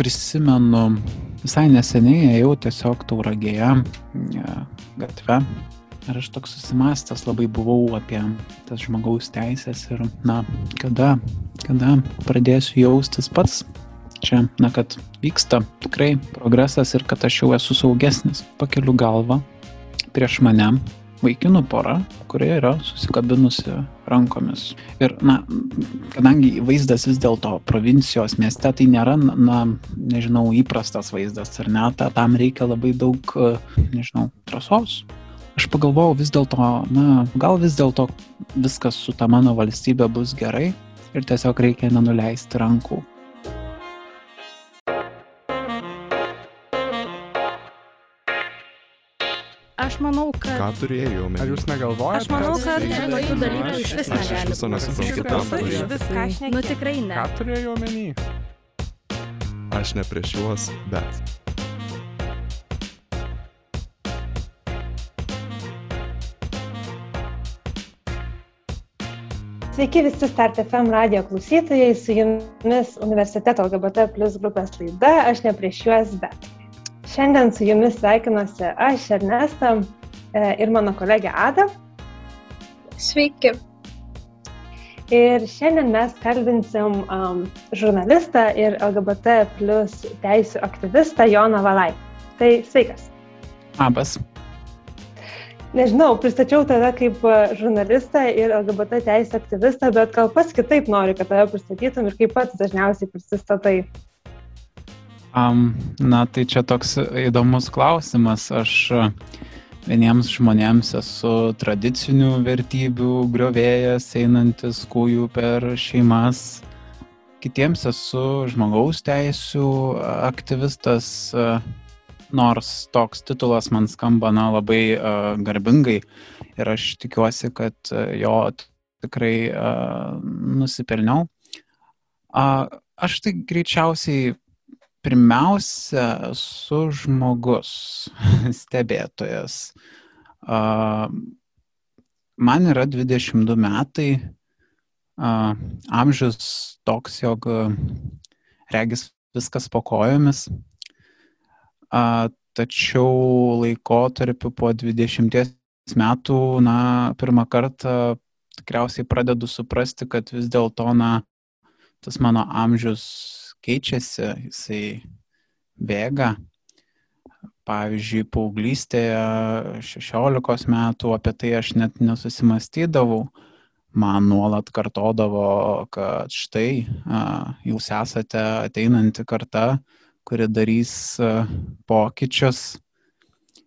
prisimenu, visai neseniai ėjau tiesiog tauragėje gatve ir aš toks susimastęs labai buvau apie tas žmogaus teisės ir, na, kada, kada pradėsiu jaustis pats čia, na, kad vyksta tikrai progresas ir kad aš jau esu saugesnis. Pakeliu galvą prieš mane vaikinų pora, kurie yra susikabinusi rankomis. Ir, na, kadangi vaizdas vis dėlto provincijos mieste, tai nėra, na, nežinau, įprastas vaizdas, ar ne, ta, tam reikia labai daug, nežinau, drąsos. Aš pagalvojau vis dėlto, na, gal vis dėlto viskas su ta mano valstybė bus gerai ir tiesiog reikia nenuleisti rankų. Manau, kad... Ką turėjau omeny? Ar jūs negalvojate? Aš manau, kad tokių dalykų iš vis Aš negali. viso nesuprantu, ką Iš turėjau. viską šneki. Nu tikrai ne. Ką turėjau omeny? Aš ne prieš juos, bet. Sveiki visi Start FM radio klausytojai, su jumis universiteto LGBT plus grupės laida, aš ne prieš juos, bet. Šiandien su jumis sveikinuosi aš, Ernesta e, ir mano kolegė Ada. Sveiki. Ir šiandien mes kalbinsim um, žurnalistą ir LGBT plus teisų aktyvistą Joną Valai. Tai sveikas. Labas. Nežinau, pristačiau tave kaip e, žurnalistą ir LGBT teisų aktyvistą, bet gal pats kitaip noriu, kad tave pristatytum ir kaip pats dažniausiai prisistatai. Um, na, tai čia toks įdomus klausimas. Aš uh, vieniems žmonėms esu tradicinių vertybių griovėjas, einantis kūjų per šeimas. Kitiems esu žmogaus teisų aktyvistas, uh, nors toks titulas man skamba na, labai uh, garbingai ir aš tikiuosi, kad uh, jo tikrai uh, nusipelniau. Uh, aš tai greičiausiai pirmiausia esu žmogus, stebėtojas. Man yra 22 metai, amžius toks, jog regis viskas po kojomis. Tačiau laikotarpiu po 20 metų, na, pirmą kartą tikriausiai pradedu suprasti, kad vis dėlto, na, tas mano amžius keičiasi, jisai bėga. Pavyzdžiui, paauglystėje 16 metų apie tai aš net nesusimastydavau. Man nuolat kartodavo, kad štai jūs esate ateinanti karta, kuri darys pokyčius.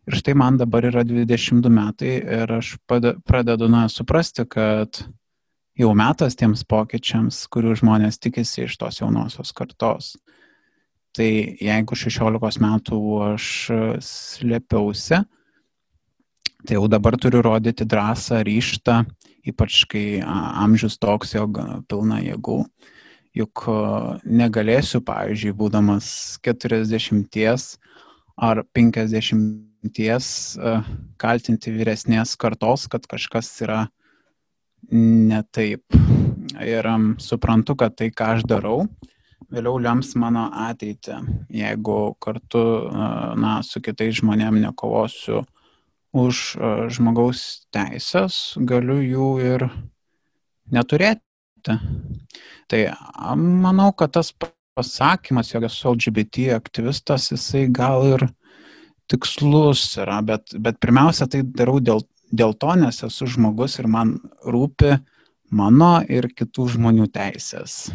Ir štai man dabar yra 22 metai ir aš pradedu na, suprasti, kad jau metas tiems pokyčiams, kurių žmonės tikisi iš tos jaunosios kartos. Tai jeigu 16 metų aš slėpiausi, tai jau dabar turiu rodyti drąsą, ryštą, ypač kai amžius toks, jog pilna jėgų. Juk negalėsiu, pavyzdžiui, būdamas 40 ar 50 kaltinti vyresnės kartos, kad kažkas yra ne taip. Ir um, suprantu, kad tai, ką aš darau, vėliau lems mano ateitį. Jeigu kartu, uh, na, su kitais žmonėm nekovosiu už uh, žmogaus teisės, galiu jų ir neturėti. Tai manau, kad tas pasakymas, jog esu LGBT aktyvistas, jisai gal ir tikslus yra, bet, bet pirmiausia, tai darau dėl dėl to, nes esu žmogus ir man rūpi mano ir kitų žmonių teisės.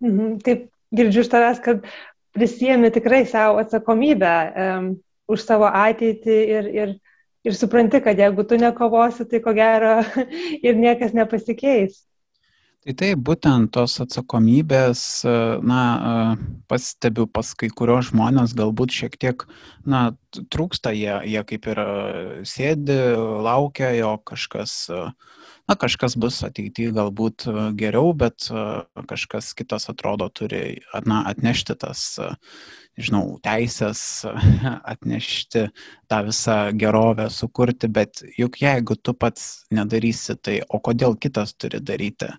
Mhm, taip, girdžiu iš tavęs, kad prisijėmi tikrai savo atsakomybę um, už savo ateitį ir, ir, ir supranti, kad jeigu tu nekovosi, tai ko gero ir niekas nepasikeis. Tai taip, būtent tos atsakomybės, na, pastebiu pas kai kurios žmonės, galbūt šiek tiek, na, trūksta, jie, jie kaip ir sėdi, laukia, jo kažkas, na, kažkas bus ateityje galbūt geriau, bet kažkas kitas atrodo turi na, atnešti tas, nežinau, teisės, atnešti tą visą gerovę, sukurti, bet juk jeigu tu pats nedarysi, tai o kodėl kitas turi daryti?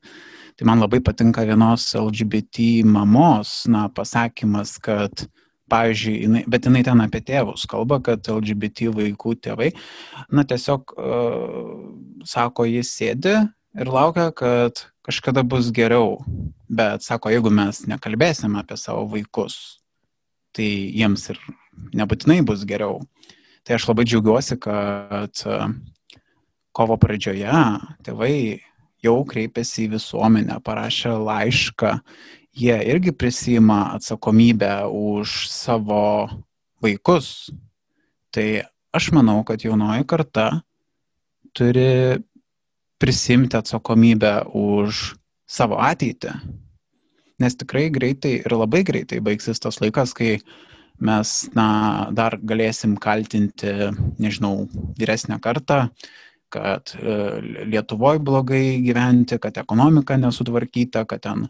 Tai man labai patinka vienos LGBT mamos, na, pasakymas, kad pavyzdžiui, jinai, bet jinai ten apie tėvus kalba, kad LGBT vaikų tėvai, na tiesiog, uh, sako, jis sėdi ir laukia, kad kažkada bus geriau. Bet sako, jeigu mes nekalbėsim apie savo vaikus, tai jiems ir nebūtinai bus geriau. Tai aš labai džiaugiuosi, kad uh, kovo pradžioje tėvai jau kreipėsi į visuomenę, parašė laišką jie irgi prisima atsakomybę už savo vaikus. Tai aš manau, kad jaunoji karta turi prisimti atsakomybę už savo ateitį. Nes tikrai greitai ir labai greitai baigsis tas laikas, kai mes na, dar galėsim kaltinti, nežinau, vyresnę kartą, kad e, Lietuvoje blogai gyventi, kad ekonomika nesutvarkyta, kad ten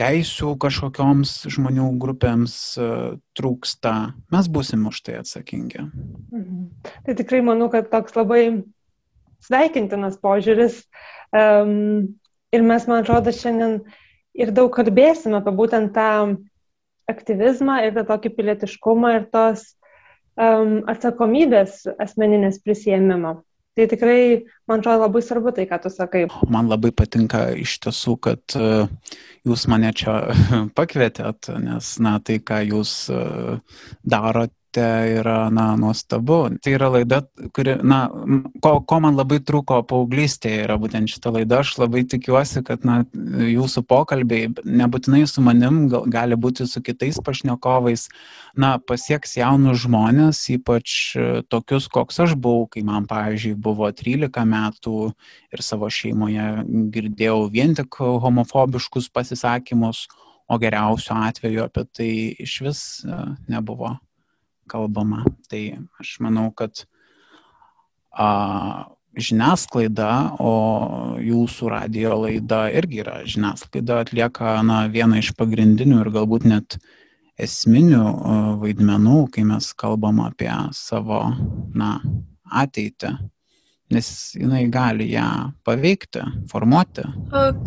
teisių kažkokioms žmonių grupėms e, trūksta, mes būsim už tai atsakingi. Mhm. Tai tikrai manau, kad toks labai sveikintinas požiūris. Um, ir mes, man atrodo, šiandien ir daug kalbėsime apie būtent tą aktyvizmą ir tą tokį pilietiškumą ir tos um, atsakomybės asmeninės prisėmimo. Tai tikrai, man atrodo, labai svarbu tai, ką tu sakai. Man labai patinka iš tiesų, kad e, jūs mane čia pakvietėt, nes, na, tai, ką jūs e, darot, projekte yra, na, nuostabu. Tai yra laida, kuri, na, ko, ko man labai trūko paauglystėje, yra būtent šita laida. Aš labai tikiuosi, kad, na, jūsų pokalbiai, nebūtinai su manim, gal, gali būti su kitais pašnekovais, na, pasieks jaunus žmonės, ypač tokius, koks aš buvau, kai man, pavyzdžiui, buvo 13 metų ir savo šeimoje girdėjau vien tik homofobiškus pasisakymus, o geriausiu atveju apie tai iš vis nebuvo kalbama. Tai aš manau, kad a, žiniasklaida, o jūsų radio laida irgi yra žiniasklaida, atlieka na, vieną iš pagrindinių ir galbūt net esminių vaidmenų, kai mes kalbam apie savo na, ateitį, nes jinai gali ją paveikti, formuoti.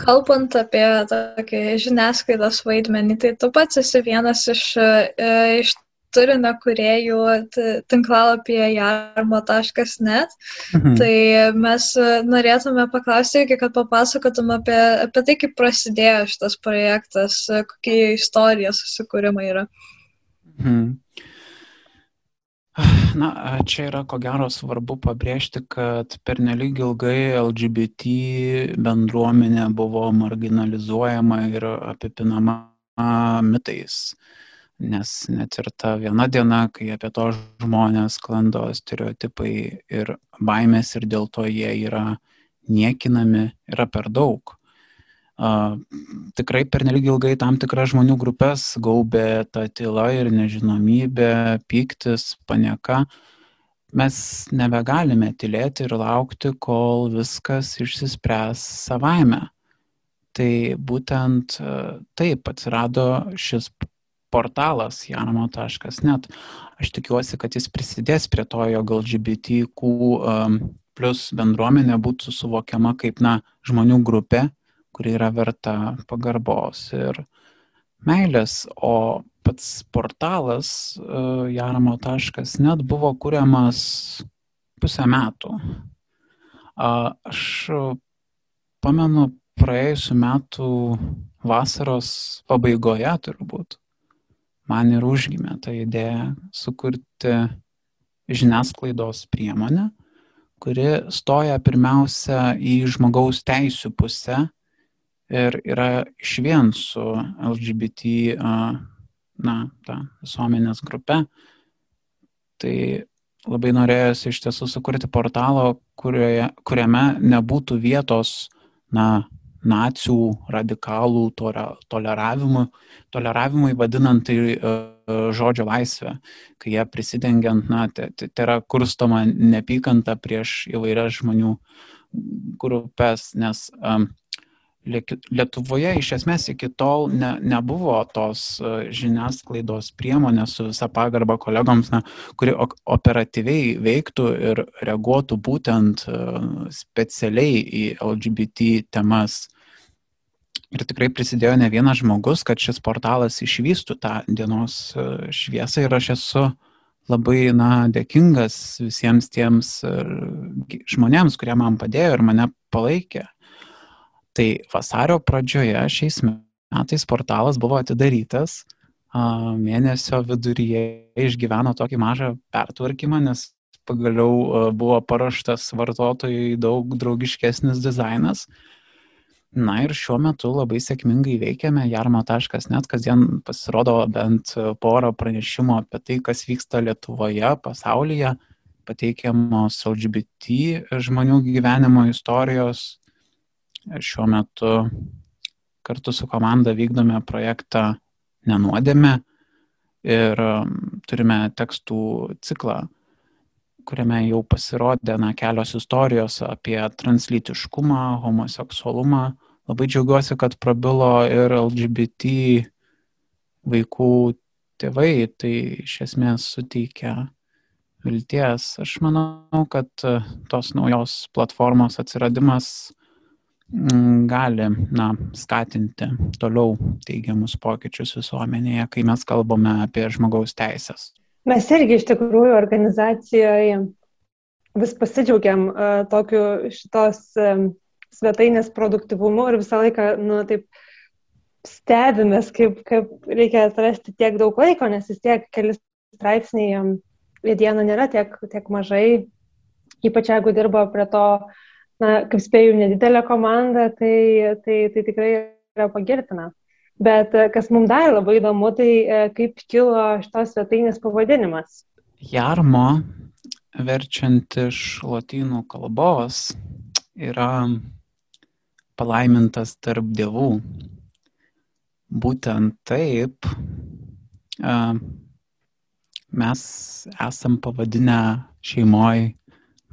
Kalbant apie tokį žiniasklaidos vaidmenį, tai tu pats esi vienas iš, e, iš turinio kuriejų tinklalapyje jarmo.net. Mhm. Tai mes e, norėtume paklausti kad papasakotum apie, apie tai, kaip prasidėjo šitas projektas, e, kokie istorija susikūrimai yra. Mhm. Na, čia yra ko gero svarbu pabrėžti, kad pernelyg ilgai LGBT bendruomenė buvo marginalizuojama ir apipinama mitais. Uh, nes net ir ta viena diena, kai apie to žmonės klando stereotipai ir baimės ir dėl to jie yra niekinami, yra per daug. Uh, tikrai per nelik ilgai tam tikras žmonių grupės gaubė ta tyla ir nežinomybė, piktis, panieka. Mes nebegalime tylėti ir laukti, kol viskas išsispręs savaime. Tai būtent taip atsirado šis portalas janamo.net. Aš tikiuosi, kad jis prisidės prie to, jog LGBTQ um, plus bendruomenė būtų suvokiama kaip, na, žmonių grupė, kuri yra verta pagarbos ir meilės, o pats portalas uh, janamo.net buvo kuriamas pusę metų. Aš pamenu praėjusiu metu vasaros pabaigoje turbūt man ir užgimė ta idėja sukurti žiniasklaidos priemonę, kuri stoja pirmiausia į žmogaus teisų pusę ir yra iš vien su LGBT na, ta visuomenės grupe. Tai labai norėjosi iš tiesų sukurti portalą, kurioje, kuriame nebūtų vietos, na, nacijų radikalų toleravimui, toleravimui vadinant tai e, žodžio laisvę, kai jie prisidengiant, na, tai, tai yra kurstoma nepykanta prieš įvairias žmonių grupės, nes um, Lietuvoje iš esmės iki tol ne, nebuvo tos e, žiniasklaidos priemonės su visa pagarba kolegoms, na, kuri operatyviai veiktų ir reaguotų būtent e, specialiai į LGBT temas. Ir tikrai prisidėjo ne vienas žmogus, kad šis portalas išvystų tą dienos e, šviesą ir aš esu labai, na, dėkingas visiems tiems žmonėms, kurie man padėjo ir mane palaikė. Tai vasario pradžioje šiais metais portalas buvo atidarytas, mėnesio viduryje išgyveno tokį mažą pertvarkymą, nes pagaliau buvo paruoštas vartotojui daug draugiškesnis dizainas. Na ir šiuo metu labai sėkmingai veikiame jarmo.net, kasdien pasirodo bent porą pranešimų apie tai, kas vyksta Lietuvoje, pasaulyje, pateikiamos LGBT žmonių gyvenimo istorijos, šiuo metu kartu su komanda vykdome projektą Nenuodėme ir um, turime tekstų ciklą, kuriame jau pasirodė na, kelios istorijos apie translytiškumą, homoseksualumą. Labai džiaugiuosi, kad prabilo ir LGBT vaikų tėvai, tai iš esmės suteikia vilties. Aš manau, kad tos naujos platformos atsiradimas gali na, skatinti toliau teigiamus pokyčius visuomenėje, kai mes kalbame apie žmogaus teisės. Mes irgi iš tikrųjų organizacijoje vis pasidžiaugiam uh, tokiu šitos um, svetainės produktivumu ir visą laiką, nu, taip stebimės, kaip, kaip reikia atrasti tiek daug laiko, nes vis tiek kelis straipsniai į dieną nėra tiek, tiek mažai, ypač jeigu dirba prie to uh, na, kaip spėjau, nedidelė komanda, tai, tai, tai tikrai yra pagirtina. Bet e, kas mums dar labai įdomu, tai e, kaip kilo šitos svetainės pavadinimas. Jarmo, verčiant iš lotynų kalbos, yra palaimintas tarp dievų. Būtent taip e, mes esam pavadinę šeimoje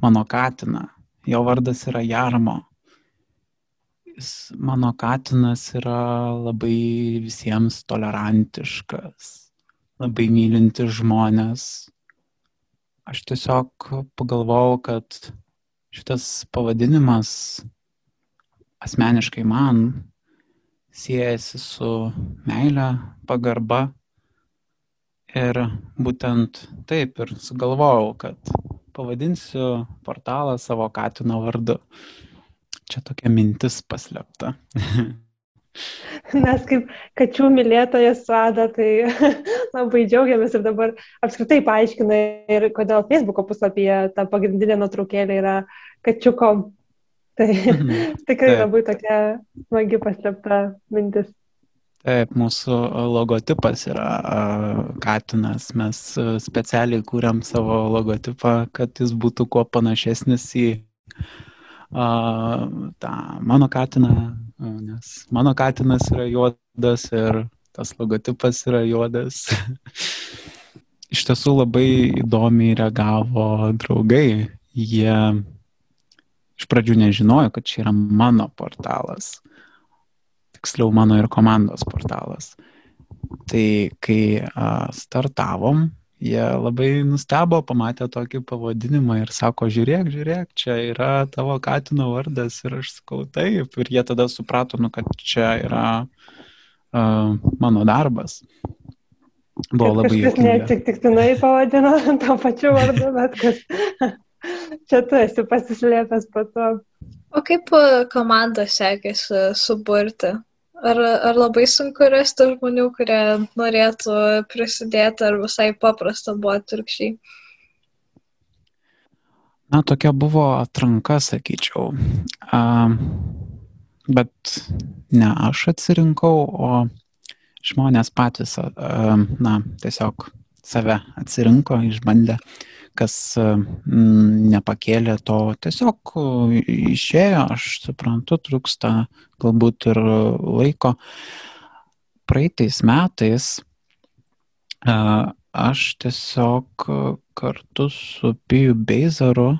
mano katiną jo vardas yra Jarmo. Jis, mano katinas yra labai visiems tolerantiškas, labai mylintis žmonės. Aš tiesiog pagalvojau, kad šitas pavadinimas asmeniškai man siejasi su meile, pagarba. Ir būtent taip ir sugalvojau, kad pavadinsiu portalą savo katino vardu. Čia tokia mintis paslėpta. Mes kaip kačių mylėtojas suada, tai labai džiaugiamės ir dabar apskritai paaiškina ir kodėl Facebook'o puslapyje ta pagrindinė nuotraukėlė yra kačiuko. Tai mhm. tikrai labai tokia smagi paslėpta mintis. Taip, mūsų logotipas yra katinas. Mes specialiai kūrėm savo logotipą, kad jis būtų kuo panašesnis į tą mano katiną, nes mano katinas yra juodas ir tas logotipas yra juodas. Iš tiesų labai įdomiai reagavo draugai. Jie iš pradžių nežinojo, kad čia yra mano portalas tiksliau mano ir komandos portalas. Tai kai a, startavom, jie labai nustebo, pamatė tokį pavadinimą ir sako, žiūrėk, žiūrėk, čia yra tavo katino vardas ir aš sakau taip. Ir jie tada suprato, nu, kad čia yra a, mano darbas. Buvo labai įdomu. Neatsitiktinai pavadino tą pačiu vardu, bet kas čia tu esi pasislėpęs po to. O kaip komanda sekėsi suburti? Ar, ar labai sunku rasti žmonių, kurie norėtų prisidėti, ar visai paprasta buvo atvirkščiai? Na, tokia buvo atranka, sakyčiau. A, bet ne aš atsirinkau, o žmonės patys, a, na, tiesiog save atsirinko, išbandė. A, kas mm, nepakėlė to, tiesiog išėjo, aš suprantu, trūksta galbūt ir laiko. Praeitais metais aš tiesiog kartu su Piju Beizaru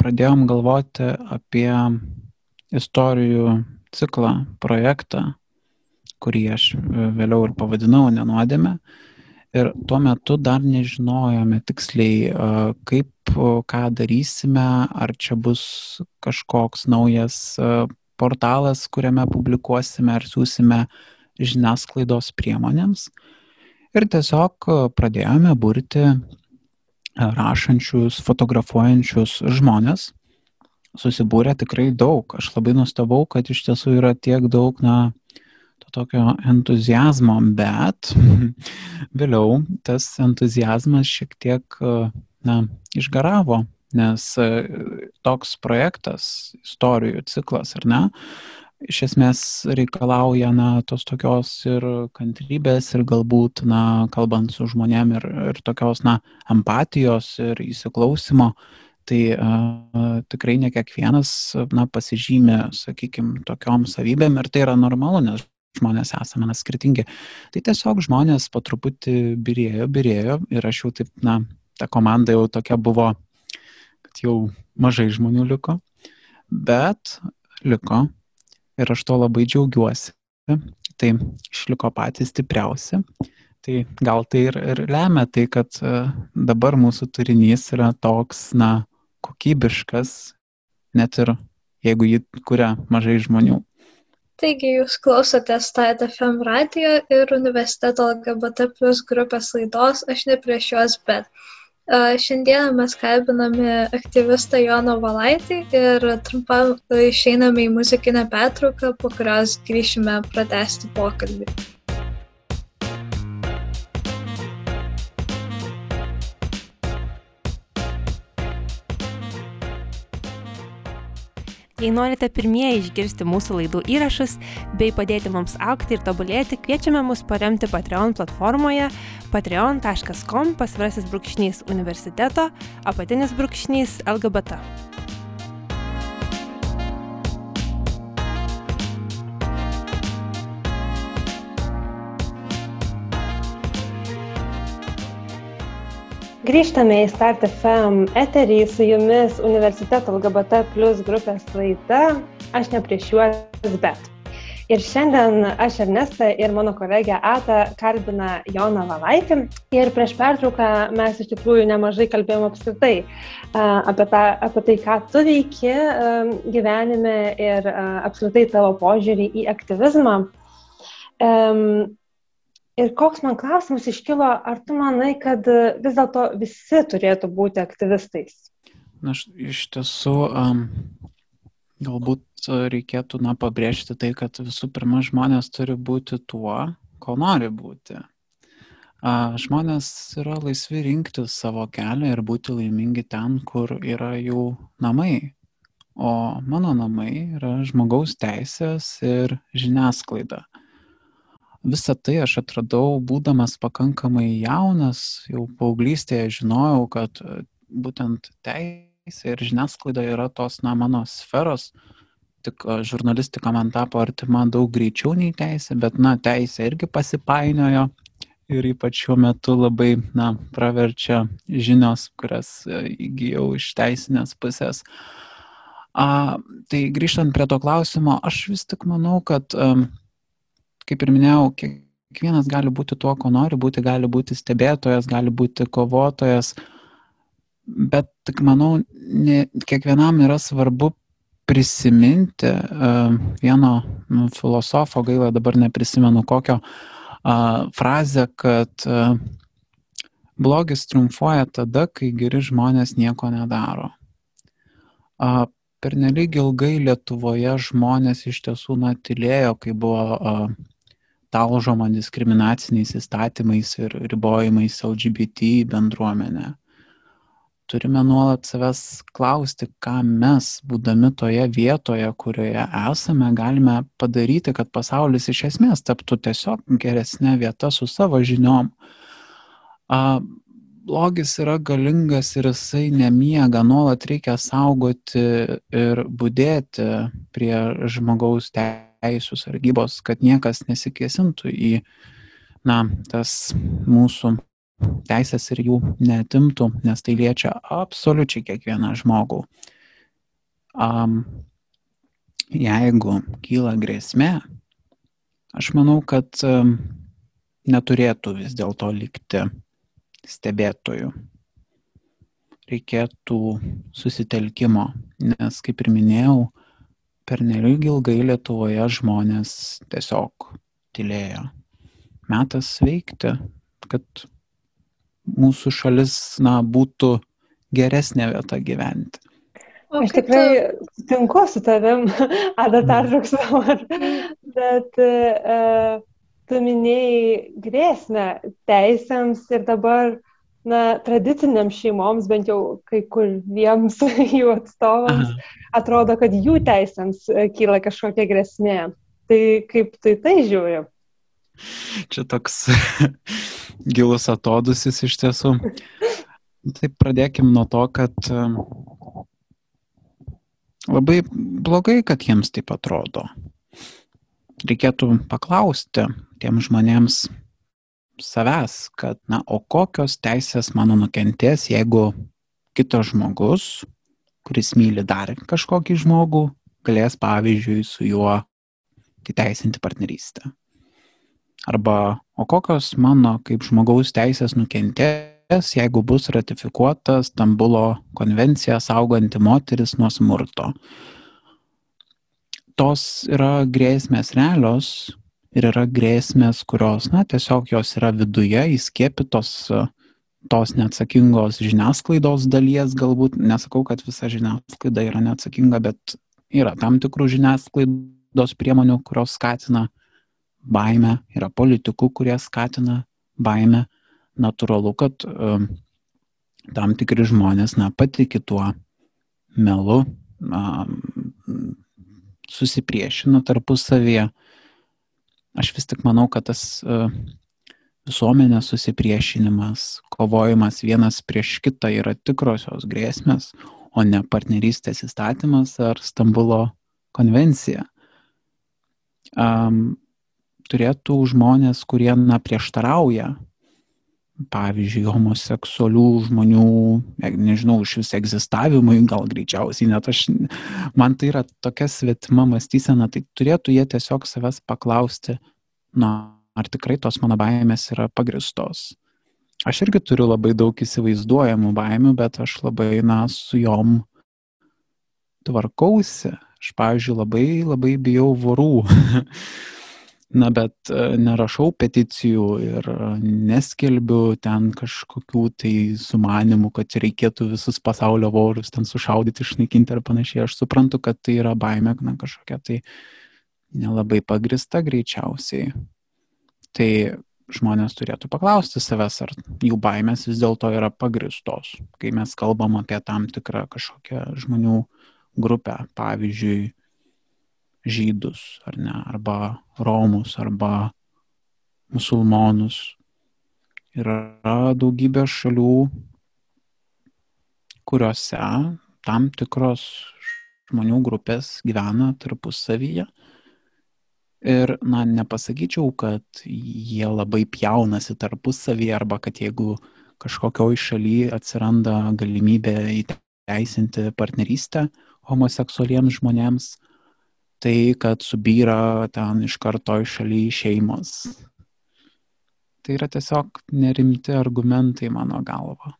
pradėjom galvoti apie istorijų ciklą, projektą, kurį aš vėliau ir pavadinau nenuodėme. Ir tuo metu dar nežinojome tiksliai, kaip, ką darysime, ar čia bus kažkoks naujas portalas, kuriame publikuosime ar siūsime žiniasklaidos priemonėms. Ir tiesiog pradėjome burti rašančius, fotografuojančius žmonės. Susibūrė tikrai daug. Aš labai nustebau, kad iš tiesų yra tiek daug, na, tokio entuzijazmo, bet vėliau tas entuzijazmas šiek tiek, na, išgaravo, nes toks projektas, istorijų ciklas, ar ne, iš esmės reikalauja, na, tos tokios ir kantrybės, ir galbūt, na, kalbant su žmonėm, ir, ir tokios, na, empatijos ir įsiklausimo. Tai uh, tikrai ne kiekvienas, na, pasižymė, sakykime, tokiom savybėm ir tai yra normalu, nes žmonės esame na, skirtingi. Tai tiesiog žmonės po truputį birėjo, birėjo ir aš jau taip, na, ta komanda jau tokia buvo, kad jau mažai žmonių liko, bet liko ir aš to labai džiaugiuosi. Tai išliko patys stipriausi. Tai gal tai ir, ir lemia tai, kad e, dabar mūsų turinys yra toks, na, kokybiškas, net ir jeigu jį kuria mažai žmonių. Taigi jūs klausotės State FM radio ir universiteto LGBT plus grupės laidos Aš ne prieš juos, bet. Šiandieną mes kalbiname aktyvistą Joną Valaitį ir trumpam išeiname į muzikinę pertrauką, po kurios grįšime pratesti pokalbį. Jei norite pirmieji išgirsti mūsų laidų įrašus bei padėti mums aukti ir tobulėti, kviečiame mus paremti Patreon platformoje patreon.com pasvirasis brūkšnys universiteto apatinis brūkšnys LGBT. Grįžtame į Start FM eterį su jumis universiteto LGBT plus grupės laida Aš ne prieš juos, bet. Ir šiandien aš Ernesta ir mano kolegė Ata kalbina Joną Valaitį. Ir prieš pertrauką mes iš tikrųjų nemažai kalbėjome apskritai apie, tą, apie tai, ką tu veiki gyvenime ir apskritai tavo požiūrį į aktyvizmą. Ir koks man klausimas iškilo, ar tu manai, kad vis dėlto visi turėtų būti aktyvistais? Na, aš, iš tiesų, um, galbūt reikėtų na, pabrėžti tai, kad visų pirma žmonės turi būti tuo, ko nori būti. A, žmonės yra laisvi rinkti savo kelią ir būti laimingi ten, kur yra jų namai. O mano namai yra žmogaus teisės ir žiniasklaida visą tai aš atradau būdamas pakankamai jaunas, jau paauglystėje žinojau, kad e, būtent teisė ir žiniasklaida yra tos, na, mano sferos, tik e, žurnalistika man tapo artima daug greičiau nei teisė, bet, na, teisė irgi pasipainiojo ir ypač šiuo metu labai, na, praverčia žinios, kurias e, įgyjau iš teisinės pusės. A, tai grįžtant prie to klausimo, aš vis tik manau, kad um, kaip ir minėjau, kiekvienas gali būti tuo, ko nori būti, gali būti stebėtojas, gali būti kovotojas, bet tik manau, ne, kiekvienam yra svarbu prisiminti uh, vieno nu, filosofo, gaila dabar neprisimenu kokio, uh, frazę, kad uh, blogis triumfuoja tada, kai geri žmonės nieko nedaro. Uh, per nelik ilgai Lietuvoje žmonės iš tiesų natilėjo, kai buvo uh, talžoma diskriminaciniais įstatymais ir ribojimais LGBT bendruomenė. Turime nuolat savęs klausti, ką mes, būdami toje vietoje, kurioje esame, galime padaryti, kad pasaulis iš esmės taptų tiesiog geresnė vieta su savo žiniom. A, blogis yra galingas ir jisai nemiega, nuolat reikia saugoti ir būdėti prie žmogaus teisės teisų sargybos, kad niekas nesikėsintų į, na, tas mūsų teisės ir jų netimtų, nes tai liečia absoliučiai kiekvieną žmogų. Um, jeigu kyla grėsmė, aš manau, kad um, neturėtų vis dėlto likti stebėtojų. Reikėtų susitelkimo, nes, kaip ir minėjau, per nelik ilgai Lietuvoje žmonės tiesiog tylėjo. Metas veikti, kad mūsų šalis na, būtų geresnė vieta gyventi. O Aš tikrai tu... sutinku su tavim, Ada pertrauks dabar, bet uh, tu minėjai grėsmę teisėms ir dabar, na, tradiciniams šeimoms, bent jau kai kuriems jų atstovams, Aha. atrodo, kad jų teisėms e, kyla kažkokia grėsmė. Tai kaip į tai žiūri? Čia toks gilus atodusis iš tiesų. Tai pradėkim nuo to, kad Labai blogai, kad jiems taip atrodo. Reikėtų paklausti tiem žmonėms savęs, kad, na, o kokios teisės mano nukentės, jeigu kitas žmogus, kuris myli dar kažkokį žmogų, galės, pavyzdžiui, su juo įteisinti partnerystę. Arba, o kokios mano kaip žmogaus teisės nukentės, jeigu bus ratifikuota Stambulo konvencija sauganti moteris nuo smurto. Tos yra grėsmės realios ir yra grėsmės, kurios, na, tiesiog jos yra viduje įskiepytos tos neatsakingos žiniasklaidos dalies, galbūt. Nesakau, kad visa žiniasklaida yra neatsakinga, bet yra tam tikrų žiniasklaidos priemonių, kurios skatina baimę, yra politikų, kurie skatina baimę. Natūralu, kad um, tam tikri žmonės, na, patikė tuo melu, um, susipriešina tarpusavyje. Aš vis tik manau, kad tas uh, visuomenės susipriešinimas, kovojimas vienas prieš kitą yra tikrosios grėsmės, o ne partnerystės įstatymas ar Stambulo konvencija. Um, turėtų žmonės, kurie na, prieštarauja pavyzdžiui, homoseksualių žmonių, nežinau, iš vis egzistavimui, gal greičiausiai, net aš, man tai yra tokia svetima mąstysena, tai turėtų jie tiesiog savęs paklausti, na, ar tikrai tos mano baimės yra pagristos. Aš irgi turiu labai daug įsivaizduojamų baimių, bet aš labai, na, su jom tvarkausi. Aš, pavyzdžiui, labai, labai bijau vorų. na bet e, nerašau peticijų ir neskelbiu ten kažkokių tai sumanimų, kad reikėtų visus pasaulio vorus ten sušaudyti, išnaikinti ir panašiai. Aš suprantu, kad tai yra baime, na kažkokia tai nelabai pagrista greičiausiai. Tai žmonės turėtų paklausti savęs, ar jų baimės vis dėlto yra pagristos. Kai mes kalbam apie tam tikrą kažkokią žmonių grupę, pavyzdžiui, žydus, ar ne, arba romus, arba musulmonus. Yra daugybė šalių, kuriuose tam tikros žmonių grupės gyvena tarpusavyje. Ir, na, nepasakyčiau, kad jie labai pjaunasi tarpusavyje arba kad jeigu kažkokioj šalyje atsiranda galimybė įteisinti partnerystę homoseksualiems žmonėms, tai, kad subyra ten iš karto iš šaly šeimos. Tai yra tiesiog nerimti argumentai mano galva.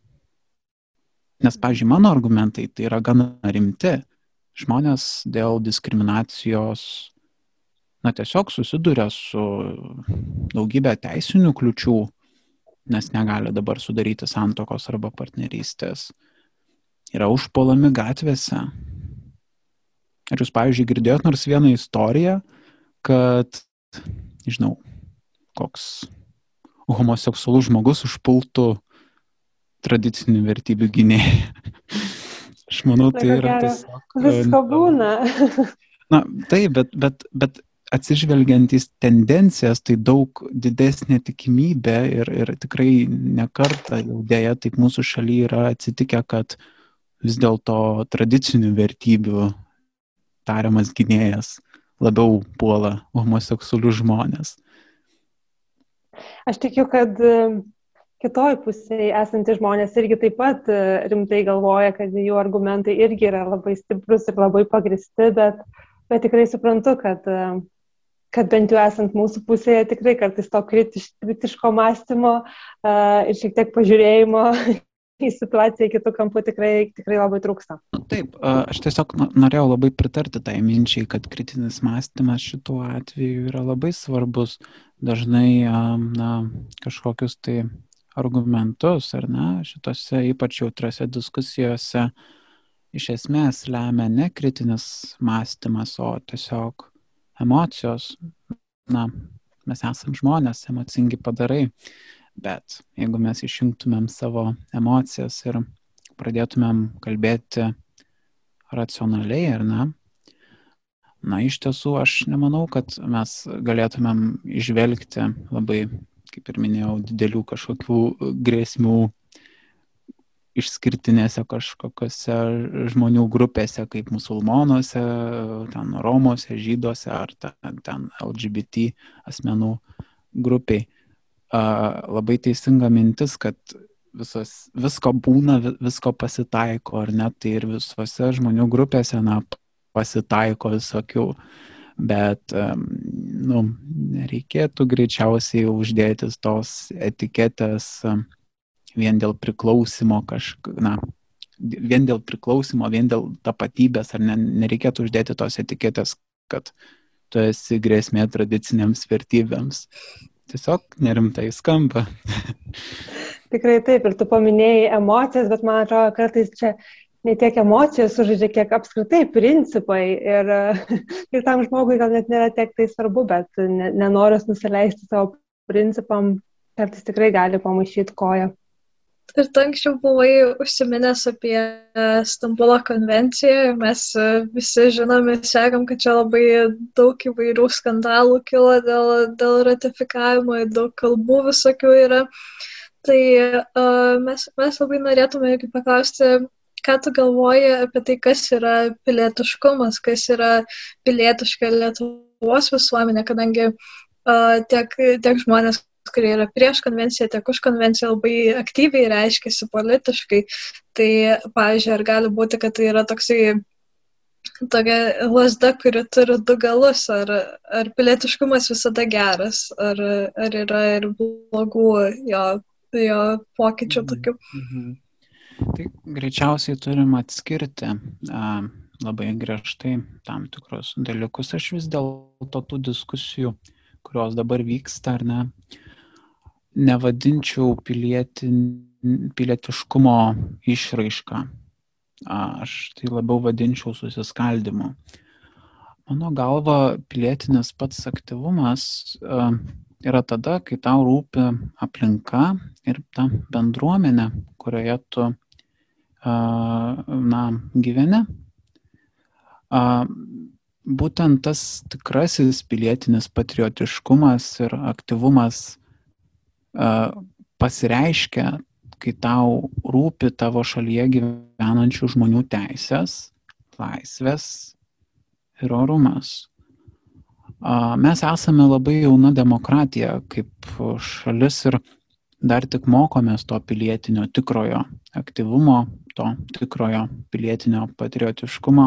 Nes, pažiūrėjau, mano argumentai tai yra gana rimti. Žmonės dėl diskriminacijos, na, tiesiog susiduria su daugybė teisinių kliučių, nes negali dabar sudaryti santokos arba partnerystės. Yra užpuolami gatvėse, Ar jūs, pavyzdžiui, girdėjot nors vieną istoriją, kad, nežinau, koks homoseksualus žmogus užpultų tradicinių vertybių gynėjai. Aš manau, tai yra tiesiog. Visko būna. Na, taip, bet, bet, bet atsižvelgiant į tendencijas, tai daug didesnė tikimybė ir, ir tikrai nekarta jau dėja taip mūsų šalyje yra atsitikę, kad vis dėlto tradicinių vertybių tariamas gynėjas labiau puola homoseksualius žmonės. Aš tikiu, kad e, kitoj pusėje esantys žmonės irgi taip pat e, rimtai galvoja, kad jų argumentai irgi yra labai stiprus ir labai pagristi, bet, bet tikrai suprantu, kad, e, kad bent jau esant mūsų pusėje tikrai kartais to kritiš, kritiško mąstymo uh, ir šiek tiek pažiūrėjimo į situaciją kitų kampų tikrai, tikrai labai trūksta. Taip, aš tiesiog norėjau labai pritarti tai minčiai, kad kritinis mąstymas šituo atveju yra labai svarbus. Dažnai na, kažkokius tai argumentus, ar ne, šitose ypač jautriose diskusijose iš esmės lemia ne kritinis mąstymas, o tiesiog emocijos. Na, mes esame žmonės, emocingi padarai, bet jeigu mes išjungtumėm savo emocijas ir pradėtumėm kalbėti racionaliai, ar ne, na, iš tiesų aš nemanau, kad mes galėtumėm išvelgti labai kaip ir minėjau, didelių kažkokių grėsmių išskirtinėse kažkokiose žmonių grupėse, kaip musulmonuose, ten Romuose, žydose ar ten LGBT asmenų grupiai. Labai teisinga mintis, kad visos, visko būna, visko pasitaiko, ar net tai ir visose žmonių grupėse, na, pasitaiko visokių bet nu, nereikėtų greičiausiai uždėti tos etiketės vien dėl priklausimo kažką, na, vien dėl priklausimo, vien dėl tapatybės, ar ne, nereikėtų uždėti tos etiketės, kad tu esi grėsmė tradicinėms vertybėms. Tiesiog nerimtai skamba. Tikrai taip, ir tu paminėjai emocijas, bet man atrodo, kartais čia ne tiek emocijos sužaidžia, kiek apskritai principai. Ir, ir tam žmogui gal net nėra tiek tai svarbu, bet nenoras nusileisti savo principam kartais tikrai gali pamaišyti koją. Ir tu anksčiau buvai užsiminęs apie Stambulo konvenciją ir mes visi žinome, sekam, kad čia labai daug įvairių skandalų kilo dėl, dėl ratifikavimo, daug kalbų visokių yra. Tai uh, mes, mes labai norėtume irgi paklausti, ką tu galvoji apie tai, kas yra pilietiškumas, kas yra pilietiška Lietuvos visuomenė, kadangi uh, tiek, tiek žmonės, kurie yra prieš konvenciją, tiek už konvenciją labai aktyviai reiškiasi politiškai. Tai, pavyzdžiui, ar gali būti, kad tai yra toksai tokia lasda, kuri turi du galus, ar, ar pilietiškumas visada geras, ar, ar yra ir blogų jo, jo pokyčių tokių. Mm -hmm. Tai greičiausiai turim atskirti a, labai griežtai tam tikrus dalykus. Aš vis dėlto tų diskusijų, kurios dabar vyksta, ar ne, nevadinčiau pilietin, pilietiškumo išraišką. Aš tai labiau vadinčiau susiskaldimu. Mano galva, pilietinis pats aktyvumas yra tada, kai tau rūpi aplinka ir ta bendruomenė, kurioje tu na, gyveni. Būtent tas tikrasis pilietinis patriotiškumas ir aktyvumas pasireiškia, kai tau rūpi tavo šalyje gyvenančių žmonių teisės, laisvės ir orumas. Mes esame labai jauna demokratija kaip šalis ir dar tik mokomės to pilietinio tikrojo aktyvumo, to tikrojo pilietinio patriotiškumo.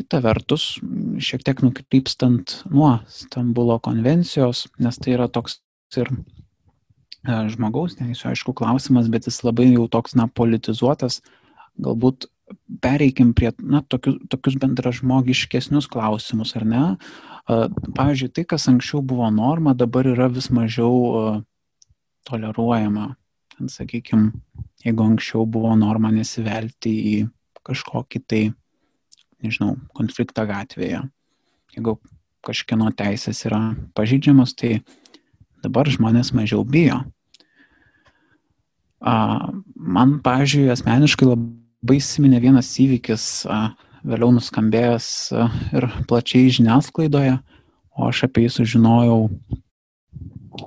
Kita vertus, šiek tiek nukrypstant nuo Stambulo konvencijos, nes tai yra toks ir e, žmogaus teisų, aišku, klausimas, bet jis labai jau toks, na, politizuotas, galbūt pereikim prie, na, tokius, tokius bendražmogiškesnius klausimus, ar ne? Pavyzdžiui, tai, kas anksčiau buvo norma, dabar yra vis mažiau toleruojama. Sakykime, jeigu anksčiau buvo norma nesivelti į kažkokį tai, nežinau, konfliktą gatvėje, jeigu kažkieno teisės yra pažydžiamas, tai dabar žmonės mažiau bijo. Man, pavyzdžiui, asmeniškai labai įsiminė vienas įvykis, vėliau nuskambėjęs e, ir plačiai žiniasklaidoje, o aš apie jį sužinojau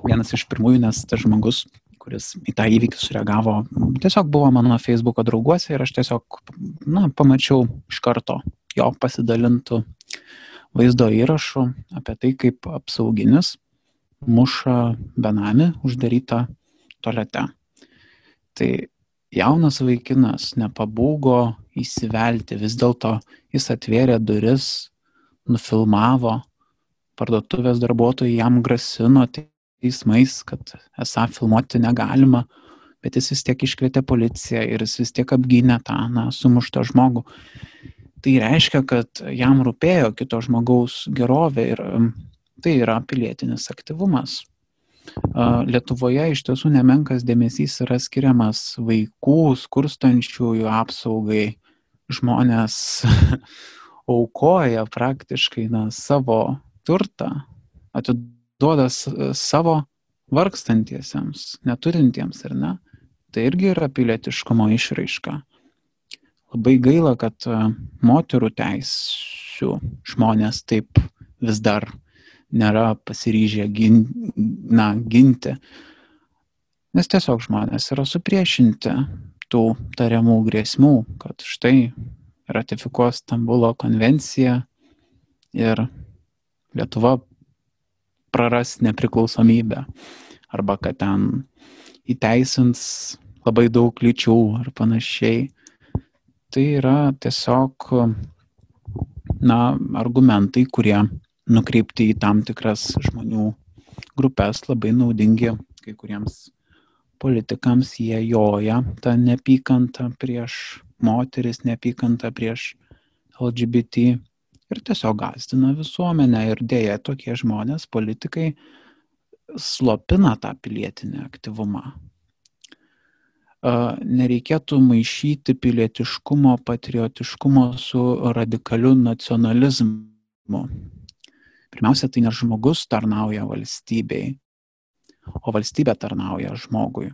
vienas iš pirmųjų, nes tas žmogus, kuris į tą įvykį sureagavo, tiesiog buvo mano Facebook'o drauguose ir aš tiesiog, na, pamačiau iš karto jo pasidalintų vaizdo įrašų apie tai, kaip apsauginis muša benami uždarytą tolete. Tai jaunas vaikinas nepabūgo įsivelti, vis dėlto jis atvėrė duris, nufilmavo, parduotuvės darbuotojai jam grasino teismais, kad esą filmuoti negalima, bet jis vis tiek iškvietė policiją ir jis vis tiek apgynė tą, na, sumuštą žmogų. Tai reiškia, kad jam rūpėjo kito žmogaus gerovė ir tai yra pilietinis aktyvumas. Lietuvoje iš tiesų nemenkas dėmesys yra skiriamas vaikų, skurstančiųjų apsaugai. Žmonės aukoja praktiškai na, savo turtą, atiduoda savo vargstantiesiems, neturintiems ar ne. Tai irgi yra pilietiškumo išraiška. Labai gaila, kad moterų teisų žmonės taip vis dar nėra pasiryžę gin, na, ginti. Nes tiesiog žmonės yra supriešinti tų tariamų grėsmių, kad štai ratifikuos Stambulo konvenciją ir Lietuva praras nepriklausomybę arba kad ten įteisins labai daug lyčių ar panašiai. Tai yra tiesiog, na, argumentai, kurie nukreipti į tam tikras žmonių grupės, labai naudingi kai kuriems politikams, jie joja tą neapykantą prieš moteris, neapykantą prieš LGBT ir tiesiog gazdina visuomenę ir dėja tokie žmonės, politikai, slopina tą pilietinį aktyvumą. Nereikėtų maišyti pilietiškumo, patriotiškumo su radikaliu nacionalizmu Pirmiausia, tai ne žmogus tarnauja valstybei, o valstybė tarnauja žmogui.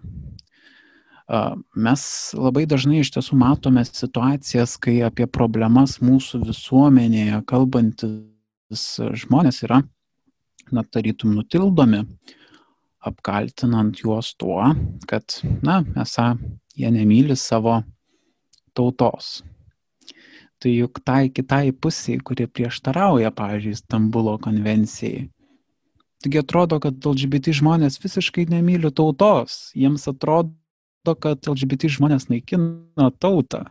Mes labai dažnai iš tiesų matome situacijas, kai apie problemas mūsų visuomenėje kalbantis žmonės yra, na, tarytum nutildomi, apkaltinant juos tuo, kad, na, esą jie nemyli savo tautos tai juk tai kitai pusiai, kurie prieštarauja, pavyzdžiui, Stambulo konvencijai. Taigi atrodo, kad LGBT žmonės visiškai nemyli tautos. Jiems atrodo, kad LGBT žmonės naikina tautą.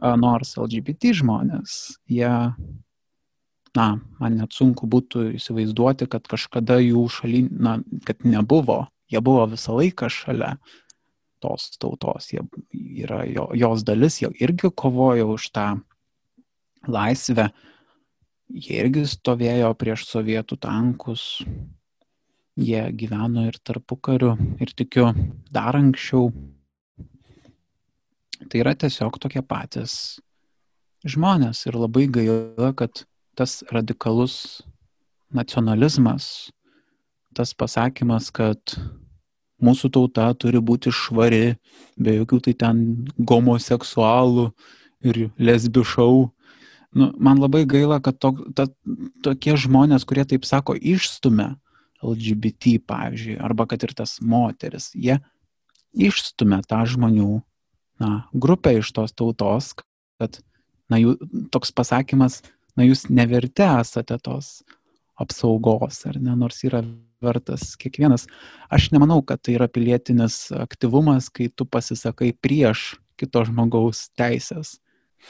Nors LGBT žmonės, jie, na, man net sunku būtų įsivaizduoti, kad kažkada jų šaly, na, kad nebuvo. Jie buvo visą laiką šalia tos tautos, jie yra jo, jos dalis, jie irgi kovojo už tą laisvę, jie irgi stovėjo prieš sovietų tankus, jie gyveno ir tarpu kariu, ir tikiu dar anksčiau. Tai yra tiesiog tokie patys žmonės ir labai gaila, kad tas radikalus nacionalizmas, tas pasakymas, kad mūsų tauta turi būti švari, be jokių tai ten homoseksualų ir lesbių šau. Nu, man labai gaila, kad to, ta, tokie žmonės, kurie taip sako, išstumia LGBT, pavyzdžiui, arba kad ir tas moteris, jie išstumia tą žmonių na, grupę iš tos tautos, kad na, jų, toks pasakymas, na, jūs neverti esate tos apsaugos, ar ne, nors yra vertas kiekvienas. Aš nemanau, kad tai yra pilietinis aktyvumas, kai tu pasisakai prieš kito žmogaus teisės.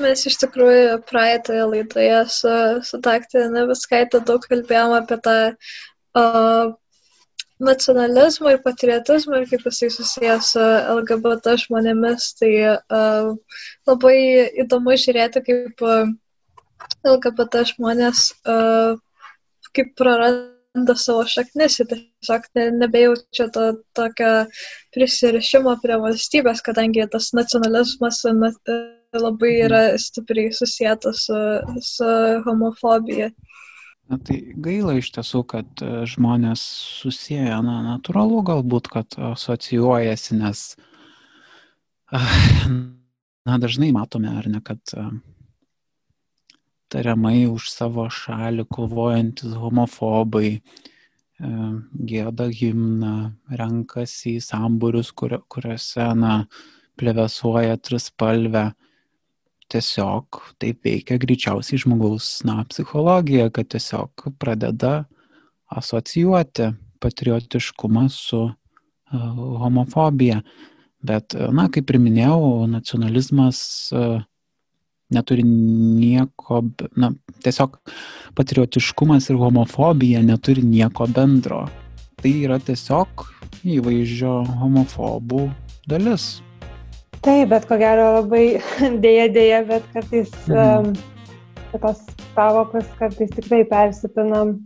Mes iš tikrųjų praeitoje laidoje su, su daktarė Neviskaitė daug kalbėjom apie tą uh, nacionalizmą ir patriotizmą ir kaip jisai susijęs su LGBT žmonėmis. Tai uh, labai įdomu žiūrėti, kaip uh, LGBT žmonės uh, kaip praranda randa savo šaknis ir tiesiog ne, nebejaučia to tokio prisirišimo prie valstybės, kadangi tas nacionalizmas na, labai mhm. yra stipriai susijęs su, su homofobija. Na tai gaila iš tiesų, kad e, žmonės susiję, na, natūralu galbūt, kad asocijuojasi, nes, na, dažnai matome, ar ne, kad tariamai už savo šalį kovojantis homofobai e, gėda himną, renkasi į samburius, kur, kuriuose na, plevesuoja trispalvę. Tiesiog taip veikia greičiausiai žmogaus na, psichologija, kad tiesiog pradeda asocijuoti patriotiškumą su homofobija. Bet, na, kaip ir minėjau, nacionalizmas neturi nieko, na, tiesiog patriotiškumas ir homofobija neturi nieko bendro. Tai yra tiesiog įvaizdžio homofobų dalis. Taip, bet ko gero labai dėja dėja, bet kartais mhm. um, tos tavokos kartais tikrai persipinam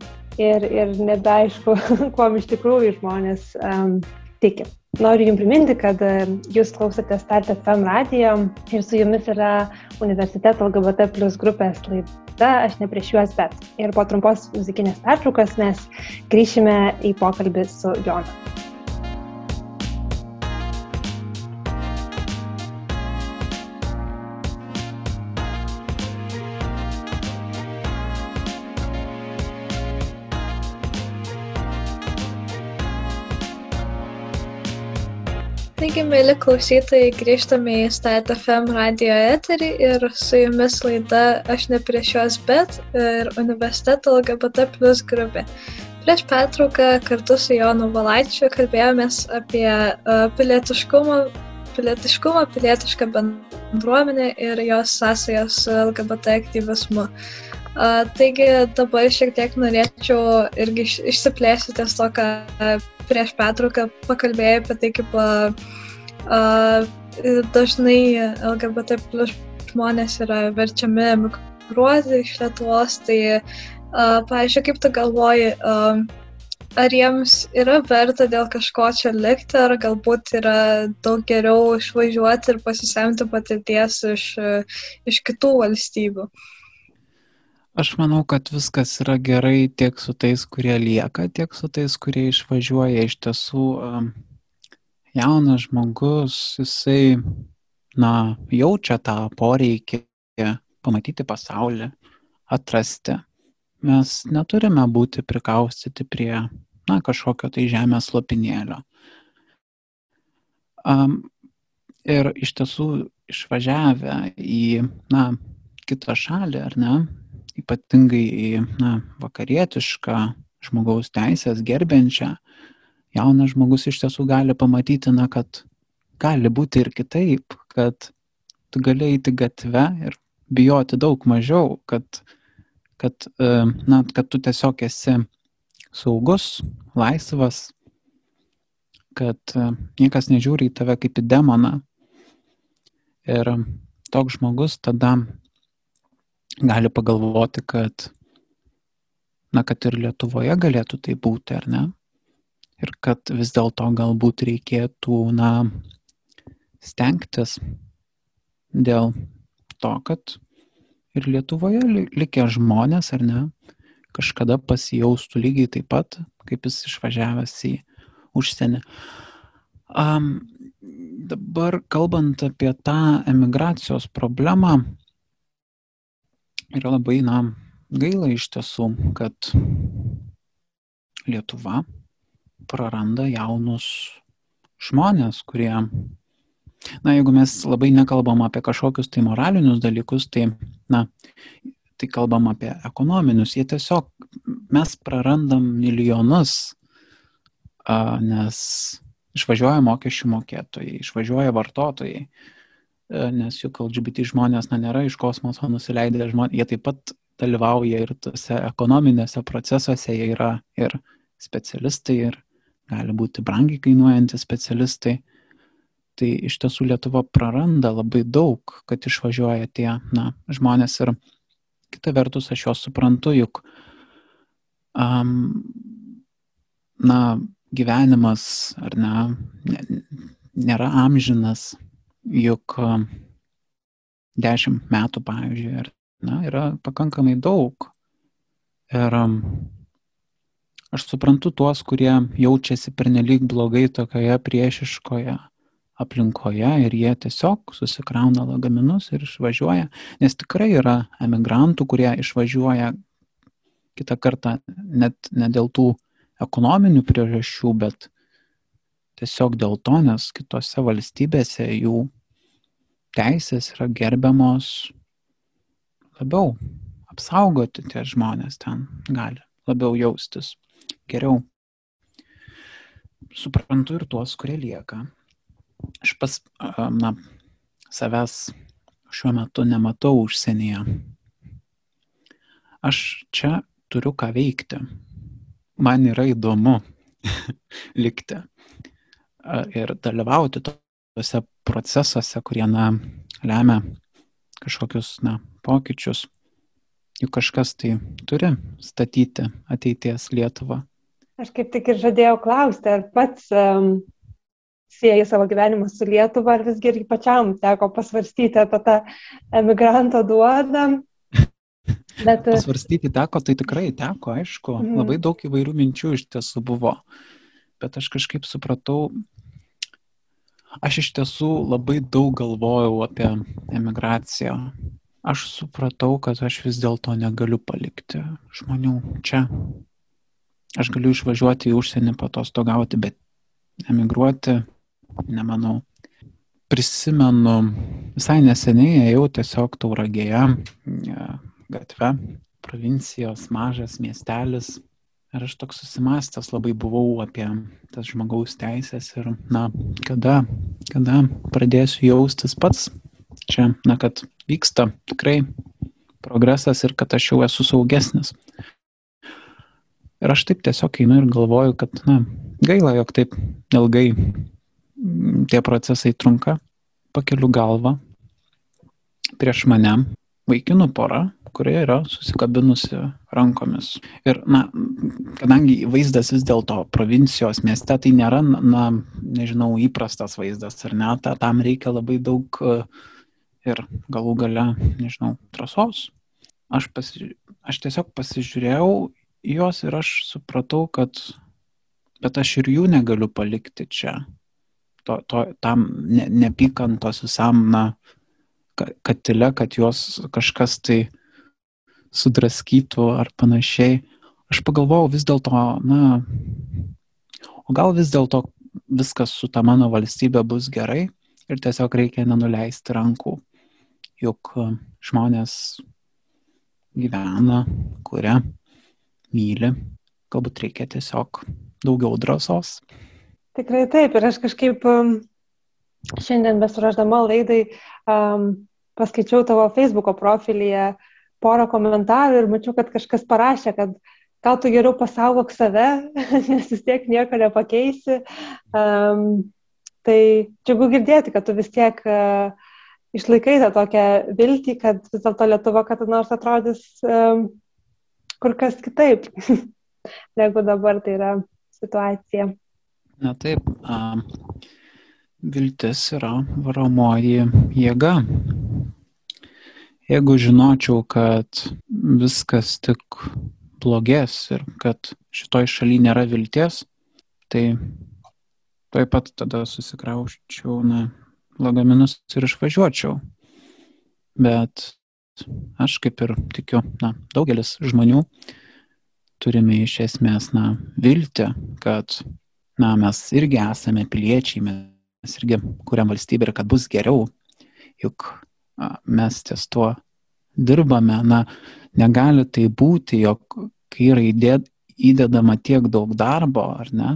ir, ir nebeaišku, kuo iš tikrųjų žmonės um, tiki. Noriu Jums priminti, kad Jūs klausote Start FM radijo ir su Jumis yra universiteto LGBT plus grupės laida Aš ne prieš juos, bet. Ir po trumpos muzikinės pertraukos mes grįšime į pokalbį su Jonu. Taigi, mėly klausytojai, grįžtame į Stat FM radio eterį ir su jumis laida Aš ne prieš juos, bet ir universiteto LGBT plus grupė. Prieš pertrauką kartu su Jonu Valaičiu kalbėjomės apie pilietiškumą, pilietiškumą, pilietišką bendruomenę ir jos sąsajas su LGBT aktyvizmu. Uh, taigi dabar šiek tiek norėčiau irgi išsiplėsti ties to, ką prieš pertrauką pakalbėjai apie tai, kaip uh, dažnai LGBT plus žmonės yra verčiami emigruoti iš Lietuvos, tai, pavyzdžiui, kaip tu galvoji, ar jiems yra verta dėl kažko čia likti, ar galbūt yra daug geriau išvažiuoti ir pasisemti patirties iš, iš kitų valstybių? Aš manau, kad viskas yra gerai tiek su tais, kurie lieka, tiek su tais, kurie išvažiuoja. Iš tiesų, um, jaunas žmogus, jisai, na, jaučia tą poreikį pamatyti pasaulį, atrasti. Mes neturime būti prikaustyti prie, na, kažkokio tai žemės lopinėlio. Um, ir iš tiesų išvažiavę į, na, kitą šalį, ar ne, ypatingai į, na, vakarietišką žmogaus teisės gerbiančią, jaunas žmogus iš tiesų gali pamatyti, na, kad gali būti ir kitaip, kad tu gali eiti gatve ir bijoti daug mažiau, kad, kad, e, na, kad tu tiesiog esi saugus, laisvas, kad e, niekas nežiūri į tave kaip į demoną. Ir toks žmogus tada gali pagalvoti, kad, na, kad ir Lietuvoje galėtų tai būti, ar ne? Ir kad vis dėlto galbūt reikėtų, na, stengtis dėl to, kad ir Lietuvoje likę žmonės, ar ne, kažkada pasijaustų lygiai taip pat, kaip jis išvažiavęs į užsienį. Um, dabar kalbant apie tą emigracijos problemą, yra labai, na, gaila iš tiesų, kad Lietuva praranda jaunus žmonės, kurie, na, jeigu mes labai nekalbam apie kažkokius tai moralinius dalykus, tai, na, tai kalbam apie ekonominius, jie tiesiog, mes prarandam milijonus, a, nes išvažiuoja mokesčių mokėtojai, išvažiuoja vartotojai, a, nes juk LGBT žmonės, na, nėra iš kosmoso nusileidę žmonės, jie taip pat dalyvauja ir tose ekonominėse procesuose, jie yra ir specialistai, ir gali būti brangiai kainuojantys specialistai. Tai iš tiesų Lietuva praranda labai daug, kad išvažiuoja tie na, žmonės ir kita vertus aš juos suprantu, juk um, na, gyvenimas ar ne, nėra amžinas, juk um, dešimt metų, pavyzdžiui, ar, na, yra pakankamai daug. Ir um, Aš suprantu tuos, kurie jaučiasi pernelyg blogai tokioje priešiškoje aplinkoje ir jie tiesiog susikrauna lagaminus ir išvažiuoja, nes tikrai yra emigrantų, kurie išvažiuoja kitą kartą net ne dėl tų ekonominių priežasčių, bet tiesiog dėl to, nes kitose valstybėse jų teisės yra gerbiamos labiau, apsaugoti tie žmonės ten gali labiau jaustis. Geriau. Suprantu ir tuos, kurie lieka. Aš pas, na, savęs šiuo metu nematau užsienyje. Aš čia turiu ką veikti. Man yra įdomu likti ir dalyvauti tuose procesuose, kurie, na, lemia kažkokius, na, pokyčius. Juk kažkas tai turi statyti ateities Lietuvą. Aš kaip tik ir žadėjau klausti, ar pats um, sieji savo gyvenimą su Lietuva, ar visgi ir pačiam teko pasvarstyti apie tą emigranto duodą. Bet... Pasvarstyti teko, tai tikrai teko, aišku, mm. labai daug įvairių minčių iš tiesų buvo. Bet aš kažkaip supratau, aš iš tiesų labai daug galvojau apie emigraciją. Aš supratau, kad aš vis dėlto negaliu palikti žmonių čia. Aš galiu išvažiuoti į užsienį patostogauti, bet emigruoti, nemanau. Prisimenu, visai neseniai ėjau tiesiog tauragėje gatve, provincijos mažas miestelis, Ir aš toks susimastęs labai buvau apie tas žmogaus teisės ir, na, kada, kada pradėsiu jaustis pats čia, na, kad vyksta tikrai progresas ir kad aš jau esu saugesnis. Ir aš taip tiesiog einu ir galvoju, kad, na, gaila, jog taip ilgai tie procesai trunka, pakeliu galvą prieš mane vaikinų pora, kurie yra susikabinusi rankomis. Ir, na, kadangi vaizdas vis dėlto provincijos mieste, tai nėra, na, nežinau, įprastas vaizdas, ar ne, ta, tam reikia labai daug e, ir galų gale, nežinau, trasos. Aš, pasi, aš tiesiog pasižiūrėjau juos ir aš supratau, kad, bet aš ir jų negaliu palikti čia. To, to, tam ne, nepykantos visam, na, katile, kad juos kažkas tai sudraskytų ar panašiai. Aš pagalvojau vis dėlto, na, o gal vis dėlto viskas su ta mano valstybė bus gerai ir tiesiog reikia nenuleisti rankų. Juk žmonės gyvena, kuria, myli, galbūt reikia tiesiog daugiau drąsos. Tikrai taip, ir aš kažkaip šiandien besuraždama laidai um, paskaičiau tavo Facebook'o profilyje porą komentarų ir mačiau, kad kažkas parašė, kad gal tu geriau pasaugok save, nes vis tiek nieko nepakeisi. Um, tai džiugu girdėti, kad tu vis tiek uh, išlaikai tą tokią viltį, kad vis dėlto Lietuva kada nors atrodys um, kur kas kitaip, negu dabar tai yra situacija. Na taip, um, viltis yra varomoji jėga jeigu žinočiau, kad viskas tik blogės ir kad šitoj šaly nėra vilties, tai toj pat tada susikrauščiau, na, lagaminus ir išvažiuočiau. Bet aš kaip ir tikiu, na, daugelis žmonių turime iš esmės, na, viltį, kad, na, mes irgi esame piliečiai, mes irgi kuriam valstybę ir kad bus geriau. Juk mes ties tuo dirbame. Na, negali tai būti, jog kai yra įdėt, įdedama tiek daug darbo, ar ne,